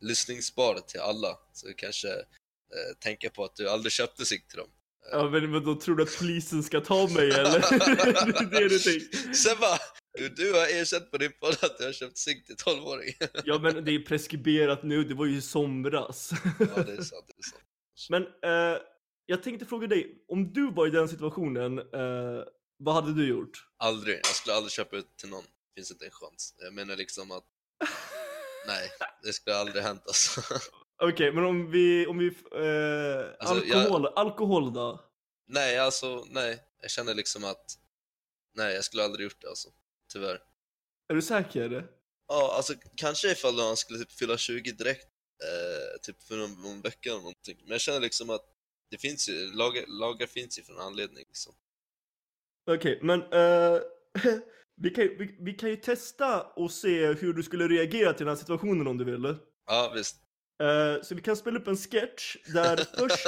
Speaker 8: lyssningsbar till alla, så du kanske uh, tänka på att du aldrig köpte sig till dem.
Speaker 1: ja men, men då tror du att polisen ska ta mig eller? det är det du tänker.
Speaker 8: Sen bara, du, du har erkänt på din podd att du har köpt cigg till 12-åring.
Speaker 1: Ja men det är preskriberat nu, det var ju i somras.
Speaker 8: ja det är sant, det är sant.
Speaker 1: Men eh, jag tänkte fråga dig, om du var i den situationen, eh, vad hade du gjort?
Speaker 8: Aldrig, jag skulle aldrig köpa ut till någon. Finns inte en chans. Jag menar liksom att, nej, det skulle aldrig hänt alltså.
Speaker 1: Okej, men om vi, om vi, eh,
Speaker 8: Alltså, jag-
Speaker 1: alkohol, alkohol då?
Speaker 8: Nej, alltså nej. Jag känner liksom att, nej jag skulle aldrig gjort det alltså. Tyvärr.
Speaker 1: Är du säker?
Speaker 8: Ja, alltså kanske ifall han skulle typ fylla 20 direkt, eh, typ för någon, någon vecka eller någonting. Men jag känner liksom att det finns ju, lagar, lagar finns ju för en anledning liksom.
Speaker 1: Okej, men eh, vi, kan, vi, vi kan ju testa och se hur du skulle reagera till den här situationen om du vill.
Speaker 8: Ja, visst.
Speaker 1: Eh, så vi kan spela upp en sketch där först,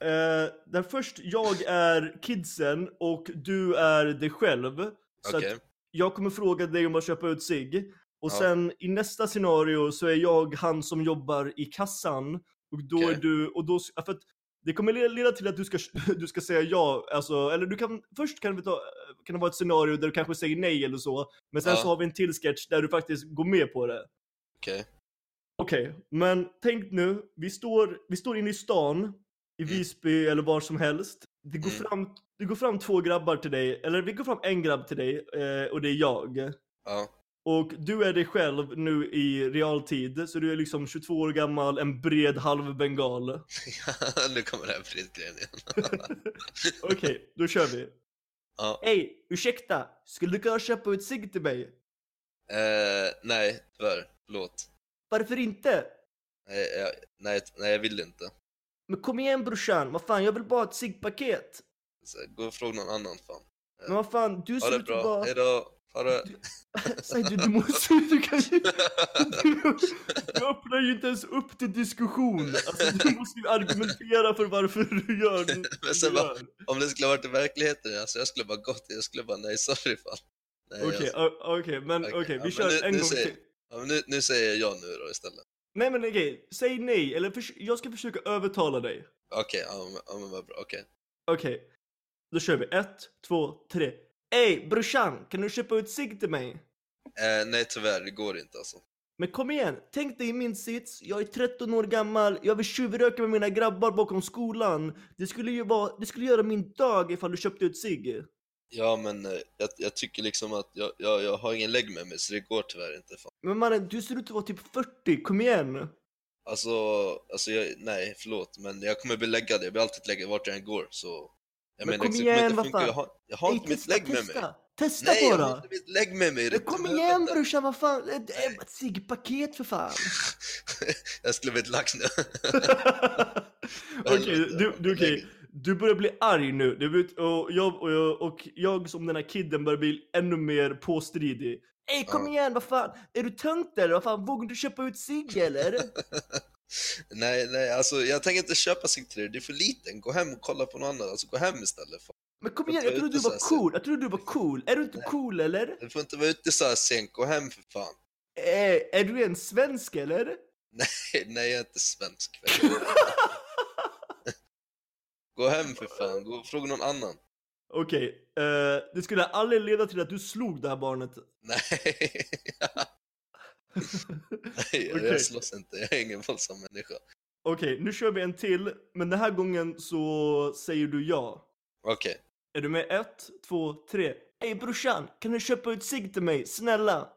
Speaker 1: eh, där först jag är kidsen och du är dig själv. Så
Speaker 8: Okej.
Speaker 1: att jag kommer fråga dig om att köpa ut sig. Och
Speaker 8: Ja.
Speaker 1: sen i nästa scenario så är jag han som jobbar i kassan. Och då är
Speaker 8: Okej.
Speaker 1: du, och då, för att det kommer leda- till att du ska, du ska säga ja, alltså, eller du kan, först kan, vi ta, kan det vara ett scenario där du kanske säger nej eller så. Men sen
Speaker 8: Ja.
Speaker 1: så har vi en till sketch där du faktiskt går med på det.
Speaker 8: Okej.
Speaker 1: Okej, men tänk nu, vi står, vi står inne i stan, i Visby eller var som helst. Det går,
Speaker 8: Mm.
Speaker 1: fram, det går fram två grabbar till dig, eller det går fram en grabb till dig eh, och det är jag.
Speaker 8: Ja.
Speaker 1: Och du är dig själv nu i realtid, så du är liksom 22 år gammal, en bred halv bengal.
Speaker 8: nu kommer det här Fredgren igen.
Speaker 1: Okej, då kör vi.
Speaker 8: ja.
Speaker 1: Hej, ursäkta, skulle du kunna köpa ut cigg till mig?
Speaker 8: Eh, nej, tyvärr. Förlåt.
Speaker 1: Varför inte?
Speaker 8: Nej jag, nej, nej, jag vill inte.
Speaker 1: Men kom igen brorsan, vad fan, jag vill bara ha ett ciggpaket.
Speaker 8: Gå och fråga någon annan fan.
Speaker 1: Men vad fan, du ser ut att
Speaker 8: bra,
Speaker 1: vara...
Speaker 8: hejdå. Ha det.
Speaker 1: Säg du, du måste du kan ju... Du, du öppnar ju inte ens upp till diskussion. Alltså du måste ju argumentera för varför du gör det
Speaker 8: Men sen
Speaker 1: du
Speaker 8: bara-. Om det skulle varit i verkligheten, alltså jag skulle bara gått, jag skulle bara nej sorry fan.
Speaker 1: Okej,
Speaker 8: alltså.
Speaker 1: o- okej, men
Speaker 8: Okej, ja,
Speaker 1: vi
Speaker 8: men
Speaker 1: kör
Speaker 8: nu-
Speaker 1: en
Speaker 8: nu
Speaker 1: gång
Speaker 8: säger-
Speaker 1: till.
Speaker 8: ja, nu, nu säger jag nu då istället.
Speaker 1: Nej men okej, säg nej, eller jag ska försöka övertala dig.
Speaker 8: Okej, ja, men- ja men vad bra, okej.
Speaker 1: Okej, då kör vi. Ett, två, tre. Ey brorsan, kan du köpa ut cigg till mig?
Speaker 8: Eh, nej tyvärr, det går inte alltså.
Speaker 1: Men kom igen, tänk dig min sits, jag är 13 år gammal, jag vill tjuvröka med mina grabbar bakom skolan. Det skulle ju vara, det skulle göra min dag ifall du köpte ut cigg.
Speaker 8: Ja men eh, jag, jag tycker liksom att jag, jag, jag har ingen lägg med mig så det går tyvärr inte fan.
Speaker 1: Men mannen, du ser ut att vara typ 40, kom igen!
Speaker 8: Alltså, alltså jag, nej förlåt men jag kommer bli läggad, jag blir alltid läggad vart jag än går så. Jag
Speaker 1: Men
Speaker 8: menar,
Speaker 1: kom igen, vad fan.
Speaker 8: Jag har, jag har
Speaker 1: Ey,
Speaker 8: inte mitt
Speaker 1: testa,
Speaker 8: lägg med mig.
Speaker 1: Testa
Speaker 8: Nej, jag har
Speaker 1: bara!
Speaker 8: inte mitt lägg med mig.
Speaker 1: Men kom igen brorsan, vad fan! Ett, ciggpaket för fan!
Speaker 8: jag skulle blivit lax nu.
Speaker 1: Okej, du, du, okej. du börjar bli arg nu, du och, jag, och, jag, och jag som den här kidden börjar bli ännu mer påstridig. Ey kom
Speaker 8: Ja.
Speaker 1: igen, vad fan, är du tönt eller? Vad fan, vågar du köpa ut cigg eller?
Speaker 8: nej, nej, alltså jag tänker inte köpa sig till det. Det är för liten. Gå hem och kolla på något annat. Alltså gå hem istället. Fan.
Speaker 1: Men kom igen, jag
Speaker 8: tror
Speaker 1: trodde du var cool, jag trodde du var cool. Är du inte cool eller?
Speaker 8: Du får inte vara ute så här sent. Gå hem för fan.
Speaker 1: Eh, är du en svensk eller?
Speaker 8: Nej, nej jag är inte svensk. gå hem för fan. Gå och fråga någon annan.
Speaker 1: Okej, eh, det skulle aldrig leda till att du slog det här barnet.
Speaker 8: Nej. nej,
Speaker 1: Okej.
Speaker 8: jag slåss inte. Jag är ingen våldsam människa.
Speaker 1: Okej, nu kör vi en till, men den här gången så säger du ja.
Speaker 8: Okej.
Speaker 1: Är du med? Ett, två, tre. Ey brorsan, kan du köpa ut cigg till mig? Snälla!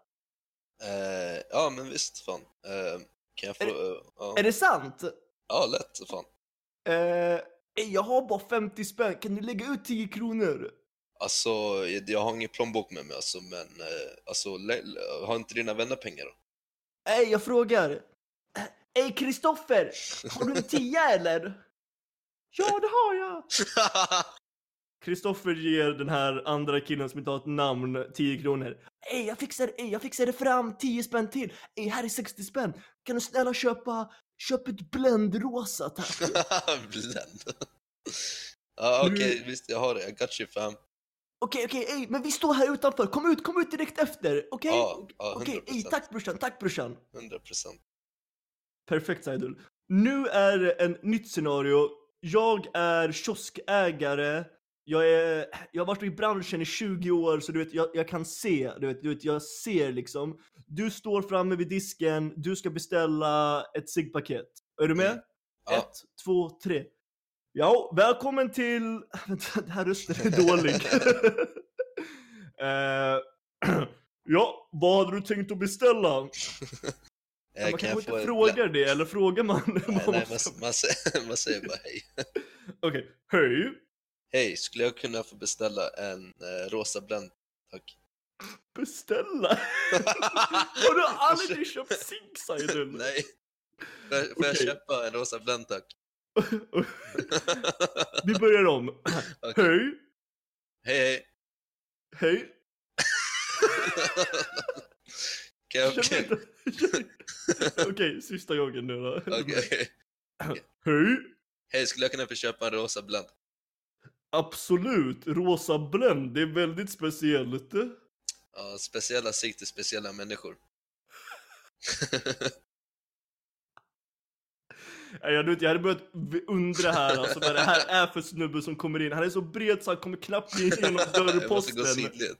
Speaker 8: Eh, ja, men visst fan. Eh, kan jag få...
Speaker 1: Är
Speaker 8: eh, ja.
Speaker 1: Är det sant?
Speaker 8: ja, lätt fan.
Speaker 1: Ey, jag har bara 50 spänn, kan du lägga ut 10 kronor?
Speaker 8: Alltså, jag har ingen plånbok med mig alltså, men alltså, har inte dina vänner pengar då?
Speaker 1: Ey, jag frågar. Ey Kristoffer, har du en 10 eller? Ja, det har jag! Kristoffer ger den här andra killen som inte har ett namn 10 kronor. Ey, jag fixar, ey, jag fixar det fram 10 spänn till. Ey, här är 60 spänn. Kan du snälla köpa, köp ett bländrosa tack?
Speaker 8: Blend. ja, okej,
Speaker 1: Nu-
Speaker 8: visst jag har det. I got you fam.
Speaker 1: Okej, okej, ey, men vi står här utanför. Kom ut, kom ut direkt efter, okej?
Speaker 8: Ja, ja,
Speaker 1: Okej, ey,
Speaker 8: 100%.
Speaker 1: tack brorsan, tack brorsan.
Speaker 8: 100 procent.
Speaker 1: Perfekt Saidul. Nu är det en nytt scenario. Jag är kioskägare. Jag, är, jag har varit i branschen i 20 år så du vet, jag, jag kan se, du vet, du vet, jag ser liksom. Du står framme vid disken, du ska beställa ett ciggpaket. Är du med?
Speaker 8: Mm. Ja.
Speaker 1: Ett, två, tre. Ja, välkommen till... Den här rösten är dålig. Eh, ja, vad hade du tänkt att beställa?
Speaker 8: Eh,
Speaker 1: man
Speaker 8: kan
Speaker 1: kanske
Speaker 8: jag
Speaker 1: inte
Speaker 8: en
Speaker 1: frågar det, eller frågar man?
Speaker 8: Nej,
Speaker 1: Man
Speaker 8: nej,
Speaker 1: måste-
Speaker 8: man, säger, man säger bara hej.
Speaker 1: Okej, hej!
Speaker 8: Hej, skulle jag kunna få beställa en eh, rosa Blend? Tack.
Speaker 1: Beställa? Har du aldrig köpt cigg Saidul?
Speaker 8: Nej. Får jag, får jag
Speaker 1: Okej.
Speaker 8: köpa en rosa Blend tack?
Speaker 1: Vi börjar om.
Speaker 8: Okej.
Speaker 1: Hej!
Speaker 8: Hej hej. Okej,
Speaker 1: inte- Okej, sista gången nu då.
Speaker 8: okej.
Speaker 1: Hej!
Speaker 8: Hej, skulle jag kunna få köpa en rosa Blend?
Speaker 1: Absolut, rosa Blend, det är väldigt speciellt.
Speaker 8: Ja, speciella sikt till speciella människor.
Speaker 1: Jag, vet, jag hade börjat undra här alltså, vad det här är för snubbe som kommer in. Han är så bred så han kommer knappt in genom
Speaker 8: Jag måste gå
Speaker 1: dörrposten.
Speaker 8: sidled.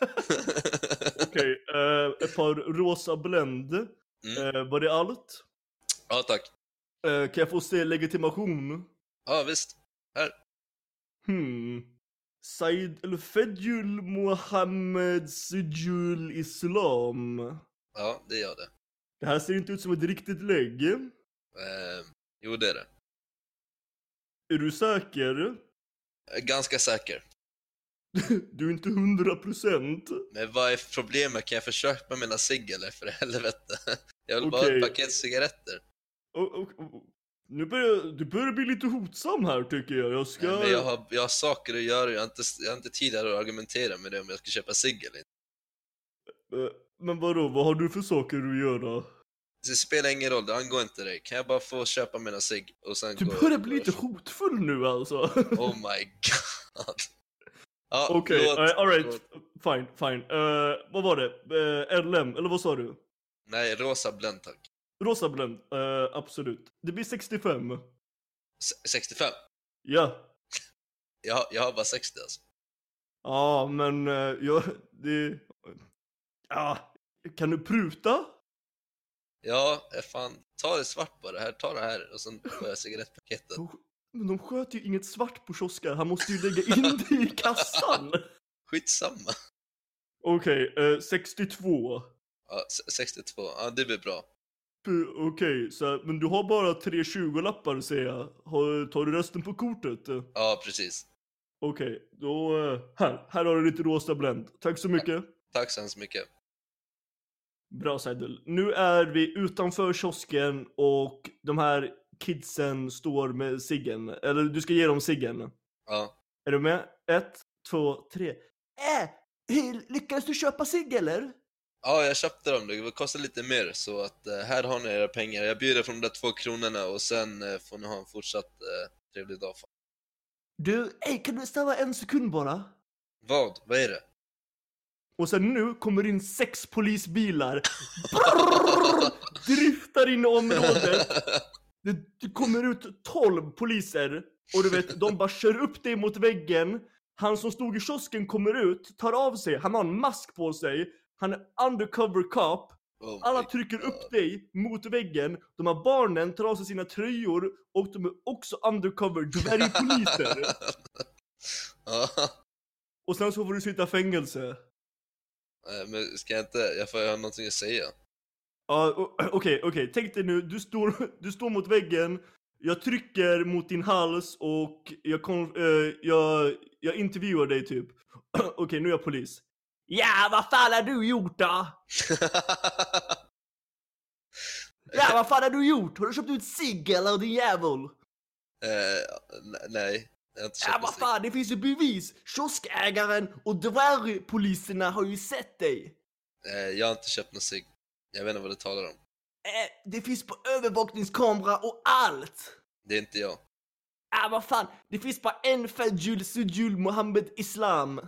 Speaker 1: Okej, eh, ett par rosa Blend.
Speaker 8: Mm.
Speaker 1: Eh, var det allt?
Speaker 8: Ja, tack.
Speaker 1: Eh, kan jag få se legitimation?
Speaker 8: Ja, visst.
Speaker 1: Hmm. Said El-Fedjul Mohammed Sijul Islam.
Speaker 8: Ja, det gör det.
Speaker 1: Det här ser inte ut som ett riktigt lägg.
Speaker 8: Eh, jo, det är det.
Speaker 1: Är du säker?
Speaker 8: Är ganska säker.
Speaker 1: Du är inte hundra procent.
Speaker 8: Men vad är problemet? Kan jag få köpa mina cigg eller för helvete? Jag vill bara ha ett paket cigaretter.
Speaker 1: Och, och, och, nu börjar, du börjar bli lite hotsam här tycker jag. Jag ska...
Speaker 8: Men jag har, jag har saker att göra, jag har inte, jag har inte tid här att argumentera med det om jag ska köpa cigg eller inte.
Speaker 1: Eh, Men vadå, vad har du för saker att göra?
Speaker 8: Det spelar ingen roll, det angår inte dig. Kan jag bara få köpa mina cigg och sen
Speaker 1: Du börjar bli lite hotfull nu alltså.
Speaker 8: Oh my god. Ja,
Speaker 1: Okej, okay, alright.
Speaker 8: förlåt.
Speaker 1: Fine, fine. Eh, vad var det? Uh, LM, eller vad sa du?
Speaker 8: Nej, rosa Blend tack.
Speaker 1: Rosa Blend, eh, absolut. Det blir 65.
Speaker 8: S- 65?
Speaker 1: Ja.
Speaker 8: Jag, jag har bara 60 alltså.
Speaker 1: Ja, men uh, jag, det... Ja, kan du pruta?
Speaker 8: Ja, eh, fan. Ta det svart bara. Här, ta det här och sen får jag cigarettpaketet.
Speaker 1: Men de sköter ju inget svart på kioskar, han måste ju lägga in det i kassan.
Speaker 8: Skitsamma.
Speaker 1: Okej, eh, 62.
Speaker 8: Ja, s- 62. Ja, det blir bra.
Speaker 1: Okej, så men du har bara tre 20-lappar säger jag. Har, tar du resten på kortet?
Speaker 8: Ja, precis.
Speaker 1: Okej, då... eh, Här, här har du lite rosa Blend. Tack så mycket.
Speaker 8: Tack så hemskt mycket.
Speaker 1: Bra Seidel. Nu är vi utanför kiosken och de här kidsen står med ciggen. Eller du ska ge dem ciggen.
Speaker 8: Ja.
Speaker 1: Är du med? Ett, två, tre. Äh! Lyckades du köpa cigg eller?
Speaker 8: Ja, jag köpte dem. Det kostar lite mer, så att eh, här har ni era pengar. Jag bjuder från de där två kronorna och sen eh, får ni ha en fortsatt eh, trevlig dag.
Speaker 1: Du, ey, kan du stanna en sekund bara?
Speaker 8: Vad? Vad är det?
Speaker 1: Och sen nu kommer in sex polisbilar. Brrrr, driftar in i området. Det, det kommer ut 12 poliser. Och du vet, de bara kör upp dig mot väggen. Han som stod i kiosken kommer ut, tar av sig, han har en mask på sig. Han är undercover cop.
Speaker 8: Oh
Speaker 1: Alla trycker
Speaker 8: God.
Speaker 1: upp dig mot väggen. De här barnen tar av sig sina tröjor och de är också undercover dvärgpoliser. och sen så får du sitta i fängelse.
Speaker 8: Eh, men ska jag inte... Jag får ha någonting att säga.
Speaker 1: Ja, o- okej, okej. Tänk dig nu, du står, du står mot väggen, jag trycker mot din hals och jag, kon, eh, jag, jag intervjuar dig typ. okej, nu är jag polis. Ja, vad fan har du gjort då? Ja, vad fan har du gjort? Har du köpt ut cigg eller din jävel?
Speaker 8: n- nej,
Speaker 1: Ja, vad fan, det finns ju bevis! Kioskägaren och dvärgpoliserna har ju sett dig!
Speaker 8: eh, Jag har inte köpt någon cigg. Jag vet inte vad du talar om.
Speaker 1: Eh, det finns på övervakningskamera och allt!
Speaker 8: Det är inte jag.
Speaker 1: Ah vad fan, det finns bara en Fadjul Sujul Mohammed Islam.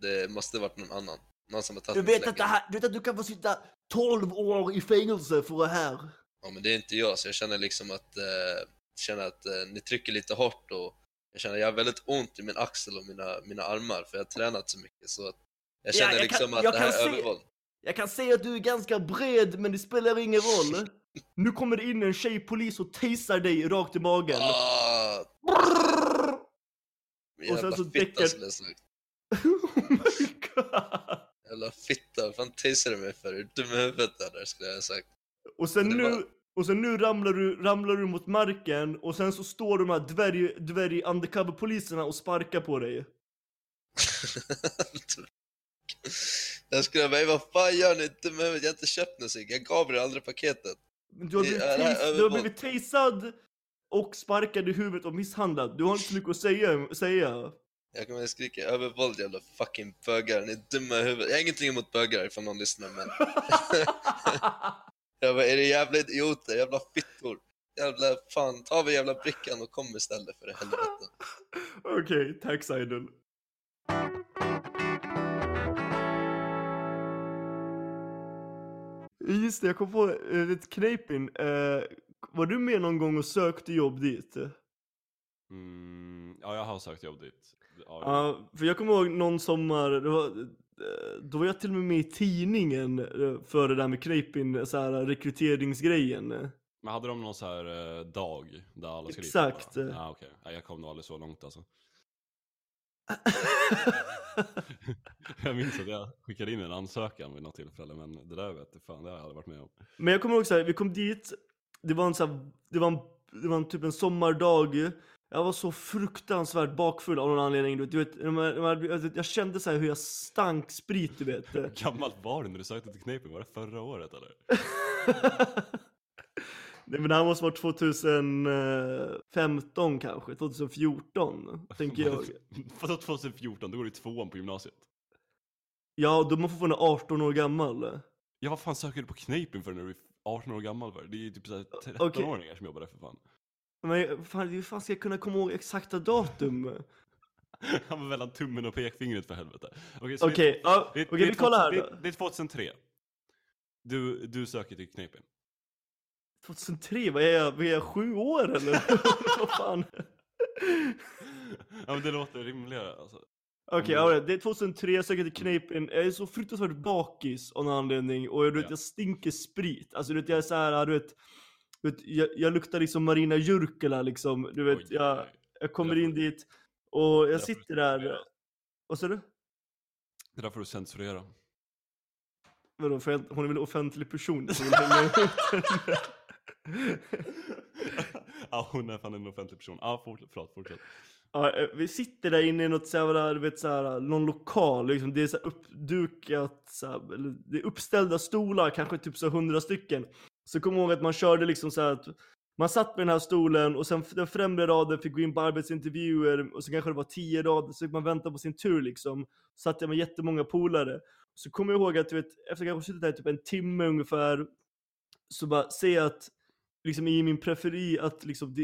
Speaker 8: Det måste varit någon annan. Någon som har tagit
Speaker 1: Du vet att, det här, du vet att du kan få sitta 12 år i fängelse för det här.
Speaker 8: Ja, men det är inte jag, så jag känner liksom att... Eh, känner att eh, ni trycker lite hårt och jag känner att jag har väldigt ont i min axel och mina, mina armar för jag har tränat så mycket så jag
Speaker 1: Ja,
Speaker 8: känner
Speaker 1: jag
Speaker 8: liksom
Speaker 1: kan-
Speaker 8: att det här är
Speaker 1: se-
Speaker 8: övervåld.
Speaker 1: Jag kan säga att du är ganska bred, men det spelar ingen roll. Nu kommer det in en tjejpolis och tasar dig rakt i magen.
Speaker 8: Ah, jävla
Speaker 1: sen så däckar-
Speaker 8: skulle jag sagt.
Speaker 1: oh my god.
Speaker 8: Jävla fitta, vad fan tasar du mig för? Är du dum i huvudet eller? Skulle jag ha sagt.
Speaker 1: Och sen nu,
Speaker 8: var-
Speaker 1: och sen nu ramlar du, ramlar du mot marken och sen så står de här dvärg, dvärg undercover-poliserna och sparkar på dig.
Speaker 8: jag skulle bara, vad fan gör ni? Dum i huvudet? Jag har inte köpt någon cigg. Jag gav er aldrig paketet.
Speaker 1: Du har, blivit tas- du har blivit tasad och sparkad i huvudet och misshandlad. Du har inte så mycket att säga. säga.
Speaker 8: Jag kommer att skrika övervåld jävla fucking bögar. Ni är dumma i huvudet. Jag har ingenting emot bögar ifall någon lyssnar men... Jag bara, är det jävla idioter? Jävla fittor? Jävla fan, ta vi jävla brickan och kom istället för helvete.
Speaker 1: Okej, tack Seidel. Just det, jag kom på eh, ett knepin. Eh, var du med någon gång och sökte jobb dit?
Speaker 6: Mm, ja, jag har sökt jobb dit. Ja,
Speaker 1: Ja, för jag kommer ihåg någon sommar, det var, eh, då var jag till och med med i tidningen eh, för det där med knepin, så här rekryteringsgrejen.
Speaker 6: Men hade de någon så här eh, dag där alla skulle
Speaker 1: Exakt.
Speaker 6: dit? Ja, okej. Ja, jag kom nog aldrig så långt alltså. jag minns att jag skickade in en ansökan vid något tillfälle, men det där vet jag fan, det har jag aldrig varit med om.
Speaker 1: Men jag kommer ihåg så här, vi kom dit, det var en så här, det var en, det var en typ en sommardag. Jag var så fruktansvärt bakfull av någon anledning. Du vet, du jag kände så här hur jag stank sprit, du vet.
Speaker 6: Hur gammalt var du när du sökte till Knepen? Var det förra året eller?
Speaker 1: Nej men det här måste vara 2015 kanske, 2014 tänker jag.
Speaker 6: Vadå 2014? Då går du i tvåan på gymnasiet.
Speaker 1: Ja, då är man fortfarande 18 år gammal.
Speaker 6: Ja, vad fan söker du på Knepen för när du är 18 år gammal för? Det är ju typ såhär
Speaker 1: Okej.
Speaker 6: 13-åringar som jobbar där för fan.
Speaker 1: Men fan, hur fan ska jag kunna komma ihåg exakta datum?
Speaker 6: Han var mellan tummen och pekfingret för helvete. Okej, så
Speaker 1: Okej,
Speaker 6: det-
Speaker 1: ja, okej,
Speaker 6: det är
Speaker 1: vi kollar här då.
Speaker 6: det är 2003. Du, du söker till Knepen.
Speaker 1: 2003, vad är jag, vad är jag sju år eller? vad fan?
Speaker 6: Ja men det låter rimligare alltså.
Speaker 1: Okej,
Speaker 6: Mm.
Speaker 1: ja, det är 2003, jag söker till Knepen, jag är så fruktansvärt bakis av någon anledning och jag, du vet,
Speaker 6: Ja.
Speaker 1: jag stinker sprit. Alltså du vet, jag är såhär, du vet, vet jag, jag luktar liksom Marina Jurkela liksom, du vet,
Speaker 6: Oj,
Speaker 1: jag, jag kommer in dit och jag sitter där, vad sa du?
Speaker 6: Det där får du censurera.
Speaker 1: Vadå, för jag, hon är väl offentlig person? så vill hänga ut henne.
Speaker 6: ja hon är fan en offentlig person. Ja fort, förlåt, fortsätt.
Speaker 1: Ja, eh, vi sitter där inne i något såhär, du vet såhär, någon lokal liksom, det är så här uppdukat, såhär, det är uppställda stolar, kanske typ så hundra stycken. Så kom ihåg att man körde liksom så här att man satt med den här stolen och sen den främre raden fick gå in på arbetsintervjuer och så kanske det var tio rader så fick man vänta på sin tur liksom. Så satt jag med jättemånga polare. Så kommer jag ihåg att du vet, efter kanske suttit där typ en timme ungefär så bara ser jag att liksom i min preferi att liksom,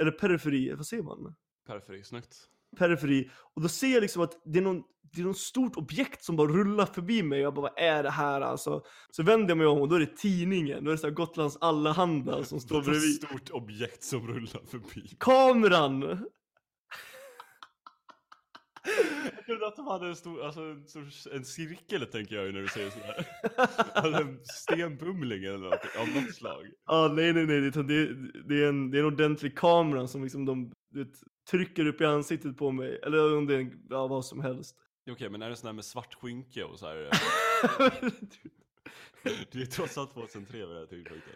Speaker 1: eller periferi, vad säger man?
Speaker 6: Periferi, snyggt
Speaker 1: periferi och då ser jag liksom att det är någon, det är någon stort objekt som bara rullar förbi mig jag bara vad är det här alltså? Så vänder jag mig om och då är det tidningen, då är det så här Gotlands Allehanda som står bredvid.
Speaker 6: stort objekt som rullar förbi.
Speaker 1: Kameran!
Speaker 6: Jag trodde att de hade en stor, alltså en, stor, en cirkel tänker jag ju när du säger sådär. Alltså en stenbumling eller något, av något slag.
Speaker 1: Ah, nej nej nej, det, det, är en, det är en ordentlig kamera som liksom de vet, trycker upp i ansiktet på mig, eller om det är ja, vad som helst.
Speaker 6: Okej, men är det sån här med svart skynke och så här? Det är trots allt 2003 vid den här tidpunkten.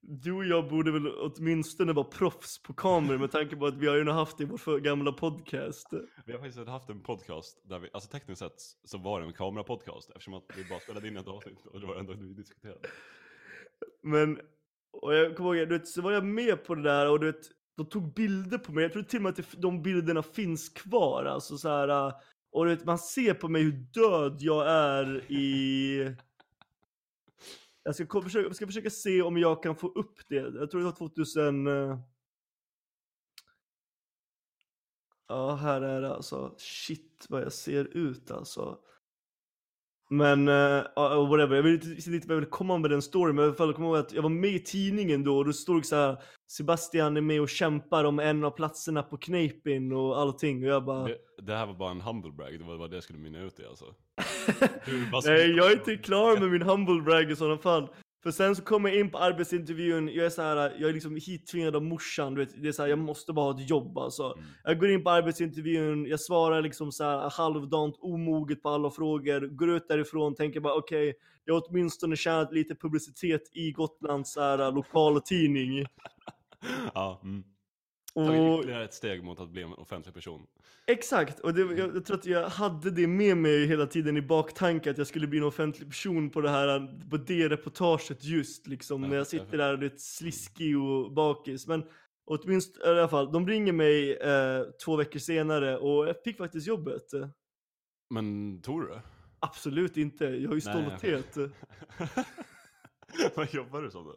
Speaker 1: Du och jag borde väl åtminstone vara proffs på kameror med tanke på att vi har ju haft det i vår gamla podcast.
Speaker 6: Vi har faktiskt haft en podcast där vi, alltså tekniskt sett så var det en kamerapodcast eftersom att vi bara spelade in ett avsnitt och det var det enda vi diskuterade.
Speaker 1: Men, och jag kommer ihåg, du vet, så var jag med på det där och du vet, de tog bilder på mig. Jag tror till och med att det, de bilderna finns kvar. Alltså så här, äh, och vet, man ser på mig hur död jag är i... Jag ska, försöka, jag ska försöka se om jag kan få upp det. Jag tror det var 2000... eh, Ja, här är det alltså. Shit vad jag ser ut alltså. Men, uh, whatever, jag vet inte vad jag vill komma med den storyn, men i alla fall kommer jag ihåg att jag var med i tidningen då och då stod det så här Sebastian är med och kämpar om en av platserna på Kneipen och allting och jag bara
Speaker 6: Det, det här var bara en humble brag, det var vad det jag skulle mynna ut i alltså. Bara
Speaker 1: Nej, jag är inte klar med min humble brag i sådana fall. För sen så kommer jag in på arbetsintervjun, jag är så här, jag är liksom hittvingad av morsan, du vet, det är så här, jag måste bara ha ett jobb alltså.
Speaker 6: Mm.
Speaker 1: Jag går in på arbetsintervjun, jag svarar liksom så här halvdant omoget på alla frågor, går ut därifrån, tänker bara okej, jag har åtminstone tjänat lite publicitet i Gotlands så här, lokaltidning.
Speaker 6: Ja, mm.
Speaker 1: Och,
Speaker 6: Tagit ytterligare ett steg mot att bli en offentlig person.
Speaker 1: exakt, och det, jag, jag tror att jag hade det med mig hela tiden i baktanke att jag skulle bli en offentlig person på det här, på det reportaget just liksom när jag sitter där och är sliskig och bakis. Men åtminstone, i alla fall, de ringer mig eh, två veckor senare och jag fick faktiskt jobbet.
Speaker 6: Men tror du det?
Speaker 1: Absolut inte, jag har ju stolthet.
Speaker 6: Vad jobbar du som då?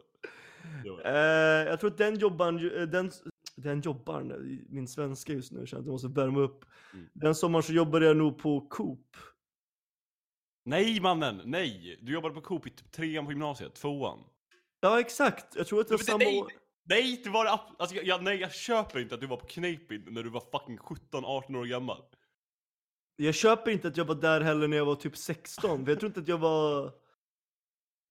Speaker 1: Eh, jag tror att den jobbaren, ju- den, den jobbaren, min svenska just nu, jag känner att jag måste värma upp.
Speaker 6: Mm.
Speaker 1: Den sommaren så jobbade jag nog på Coop.
Speaker 6: Nej mannen, nej! Du jobbade på Coop i typ trean på gymnasiet, tvåan.
Speaker 1: Ja exakt, jag tror att det var samma
Speaker 6: nej,
Speaker 1: år.
Speaker 6: nej, det var det alltså, jag, nej, jag köper inte att du var på Kneipen när du var fucking 17-18 år gammal.
Speaker 1: Jag köper inte att jag var där heller när jag var typ 16, för jag tror inte att jag var...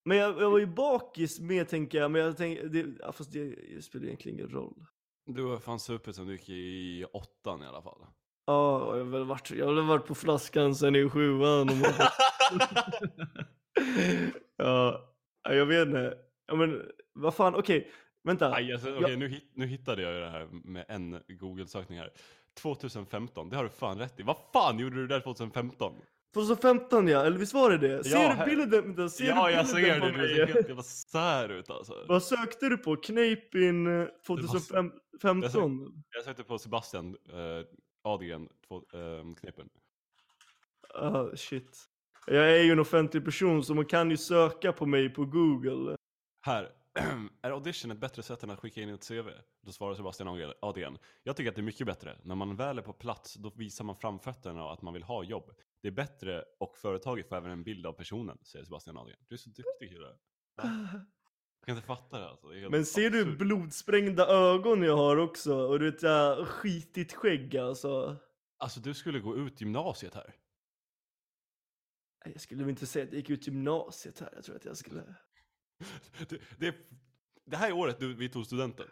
Speaker 1: Men jag, jag var ju bakis med tänker jag, men jag tänker, det, ja, fast det, det spelar egentligen ingen roll.
Speaker 6: Du var fan supit som du gick i åttan i alla fall.
Speaker 1: Ja, jag har väl varit, jag har väl varit på flaskan sen i sjuan. Och ja, ja, jag vet inte. Ja, men vad fan, okej, vänta.
Speaker 6: Aj, alltså, okej, nu, hit, nu hittade jag ju det här med en Google-sökning här. 2015, det har du fan rätt i. Vad fan gjorde du där 2015?
Speaker 1: 2015 ja, eller visst var det det? Ser
Speaker 6: Ja,
Speaker 1: du bilden? vänta, Ser
Speaker 6: ja, jag ser det. Ser helt jävla sär ut alltså.
Speaker 1: Vad sökte du på? Knapin eh, 2015?
Speaker 6: Jag sökte på Sebastian eh, Adrian, eh, knepen.
Speaker 1: Ah, shit. Jag är ju en offentlig person så man kan ju söka på mig på google.
Speaker 6: Här. är audition ett bättre sätt än att skicka in ett CV? Då svarar Sebastian Adrian. Jag tycker att det är mycket bättre. När man väl är på plats, då visar man framfötterna och att man vill ha jobb. Det är bättre och företaget får även en bild av personen, säger Sebastian Adrian. Du är så duktig kille. Jag kan inte fatta det alltså. Det
Speaker 1: Men ser du blodsprängda ögon jag har också? Och du vet såhär skitigt skägg alltså.
Speaker 6: Alltså du skulle gå ut gymnasiet här.
Speaker 1: Jag skulle väl inte säga att jag gick ut gymnasiet här. Jag tror att jag skulle...
Speaker 6: Det, det, det här är året du, vi tog studenten.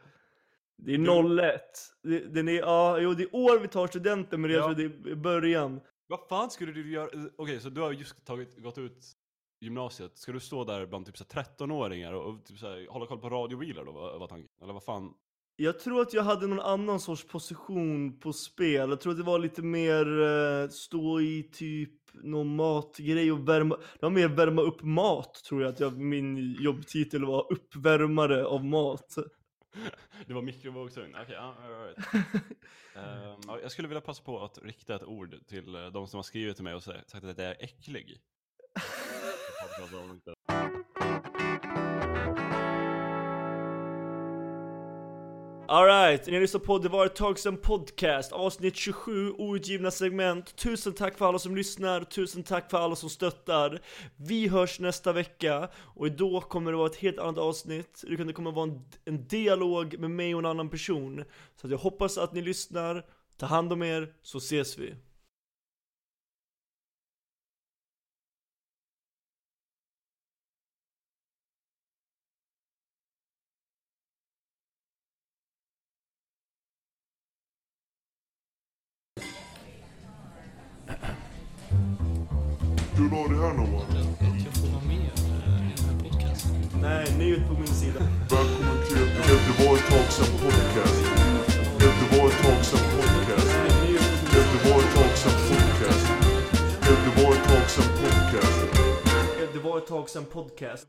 Speaker 1: Det är 01. Det, den är, ja, jo, det är år vi tar studenten men jag
Speaker 6: Ja.
Speaker 1: tror det är början.
Speaker 6: Vad fan skulle du göra? Eh, okej, så du har just tagit, gått ut gymnasiet. Ska du stå där bland typ 13-åringar och, och typ så här, hålla koll på radiobilar då? Vad var tanken? Eller vad fan?
Speaker 1: Jag tror att jag hade någon annan sorts position på spel. Jag tror att det var lite mer eh, stå i typ någon matgrej och värma. Det var mer värma upp mat tror jag att jag, min jobbtitel var uppvärmare av mat.
Speaker 6: Det var mikrovågsugn? Okej, all right. Ja, jag skulle vilja passa på att rikta ett ord till eh, de som har skrivit till mig och sagt att jag är äcklig.
Speaker 1: Alright, ni lyssnar på Det var ett tag sedan podcast, avsnitt 27, outgivna segment. Tusen tack för alla som lyssnar, tusen tack för alla som stöttar. Vi hörs nästa vecka, och då kommer det vara ett helt annat avsnitt. Det kommer vara en, en dialog med mig och en annan person. Så att jag hoppas att ni lyssnar, ta hand om er, så ses vi. Podcast.